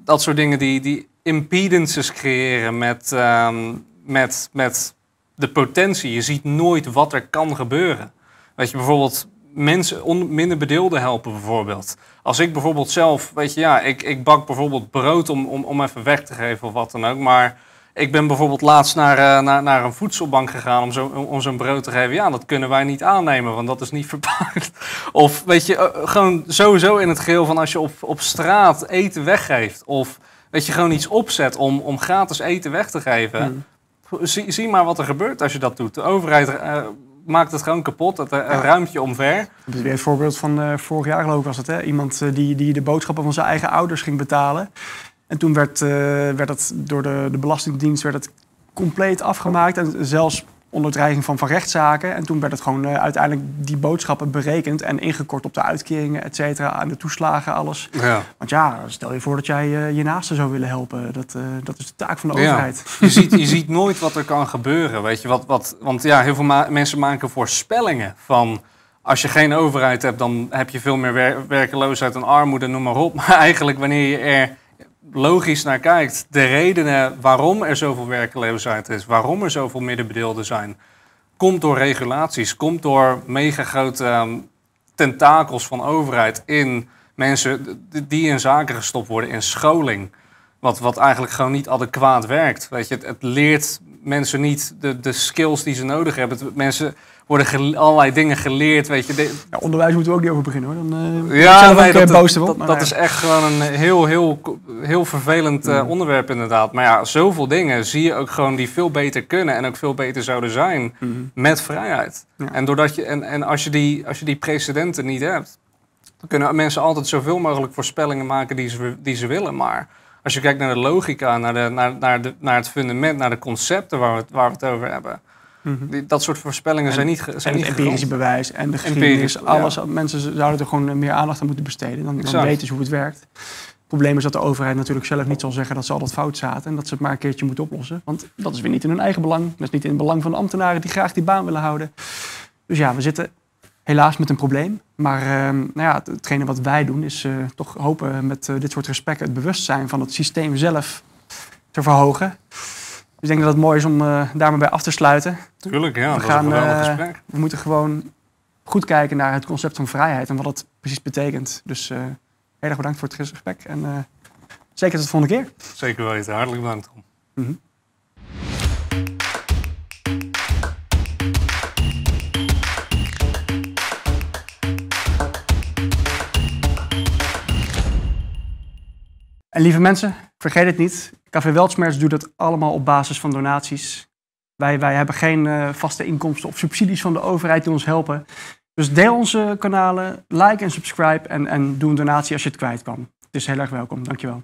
dat soort dingen die, die impedances creëren met, ehm, met, met de potentie. Je ziet nooit wat er kan gebeuren. Weet je, bijvoorbeeld mensen, minder bedeelden helpen bijvoorbeeld. Als ik bijvoorbeeld zelf, weet je, ja, ik, ik bak bijvoorbeeld brood om, om, om even weg te geven of wat dan ook. Maar ik ben bijvoorbeeld laatst naar, uh, naar, naar een voedselbank gegaan om, zo, om zo'n brood te geven. Ja, dat kunnen wij niet aannemen, want dat is niet (laughs) verpakt. Of weet je, uh, gewoon sowieso in het geheel van als je op, op straat eten weggeeft. Of weet je, gewoon iets opzet om, om gratis eten weg te geven. Hmm. Zie, zie maar wat er gebeurt als je dat doet. De overheid... Uh, maakt het gewoon kapot. Het, een ruimtje omver. Dat is weer het voorbeeld van uh, vorig jaar geloof ik was het. Hè? Iemand uh, die, die de boodschappen van zijn eigen ouders ging betalen. En toen werd, uh, werd het door de, de Belastingdienst werd het compleet afgemaakt. En zelfs onder dreiging van, van rechtszaken. En toen werd het gewoon uh, uiteindelijk die boodschappen berekend en ingekort op de uitkeringen, et cetera, aan de toeslagen, alles. Ja. Want ja, stel je voor dat jij uh, je naasten zou willen helpen. Dat, uh, dat is de taak van de ja. overheid. (laughs) Je ziet, je ziet nooit wat er kan gebeuren, weet je. Wat, wat, want ja, heel veel ma mensen maken voorspellingen van als je geen overheid hebt, dan heb je veel meer werkeloosheid en armoede, noem maar op. (laughs) Maar eigenlijk wanneer je er logisch naar kijkt, de redenen waarom er zoveel werkeloosheid is, waarom er zoveel middenbedeelden zijn, komt door regulaties, komt door mega grote ehm, tentakels van overheid in mensen die in zaken gestopt worden, in scholing. Wat, wat eigenlijk gewoon niet adequaat werkt. Weet je, het, het leert mensen niet de, de skills die ze nodig hebben. mensen worden allerlei dingen geleerd, weet je. Ja, onderwijs moeten we ook niet over beginnen hoor. Dan, uh, ja, nee, dat, dat, dat, is echt gewoon een heel, heel, heel vervelend uh, onderwerp inderdaad. Maar ja, zoveel dingen zie je ook gewoon die veel beter kunnen en ook veel beter zouden zijn mm met vrijheid. En, doordat je, en, en als, je die, als je die precedenten niet hebt, dan kunnen mensen altijd zoveel mogelijk voorspellingen maken die ze, die ze willen. Maar als je kijkt naar de logica, naar, de, naar, naar, de, naar het fundament, naar de concepten waar we, waar we het over hebben. Mhm. dat soort voorspellingen zijn niet zijn En het empirische bewijs en de geschiedenis, alles. Mensen zouden er gewoon meer aandacht aan moeten besteden. Dan, dan weten ze hoe het werkt. Het probleem is dat de overheid natuurlijk zelf niet zal zeggen dat ze altijd fout zaten. En dat ze het maar een keertje moeten oplossen. Want dat is weer niet in hun eigen belang. Dat is niet in het belang van de ambtenaren die graag die baan willen houden. Dus ja, we zitten helaas met een probleem. Maar uh, nou ja, hetgene wat wij doen is uh, toch hopen met uh, dit soort gesprekken het bewustzijn van het systeem zelf te verhogen. Dus ik denk dat het mooi is om uh, daar maar bij af te sluiten. Tuurlijk, ja. We, dat gaan, is een gesprek. we moeten gewoon goed kijken naar het concept van vrijheid en wat het precies betekent. Dus heel erg bedankt voor het gesprek en zeker tot de volgende keer. Zeker weten. Hartelijk bedankt. Mm -hmm. En lieve mensen, vergeet het niet. Café Weltschmerz doet het allemaal op basis van donaties. Wij, wij hebben geen uh, vaste inkomsten of subsidies van de overheid die ons helpen. Dus deel onze kanalen, like en subscribe en, en doe een donatie als je het kwijt kan. Het is heel erg welkom. Dankjewel.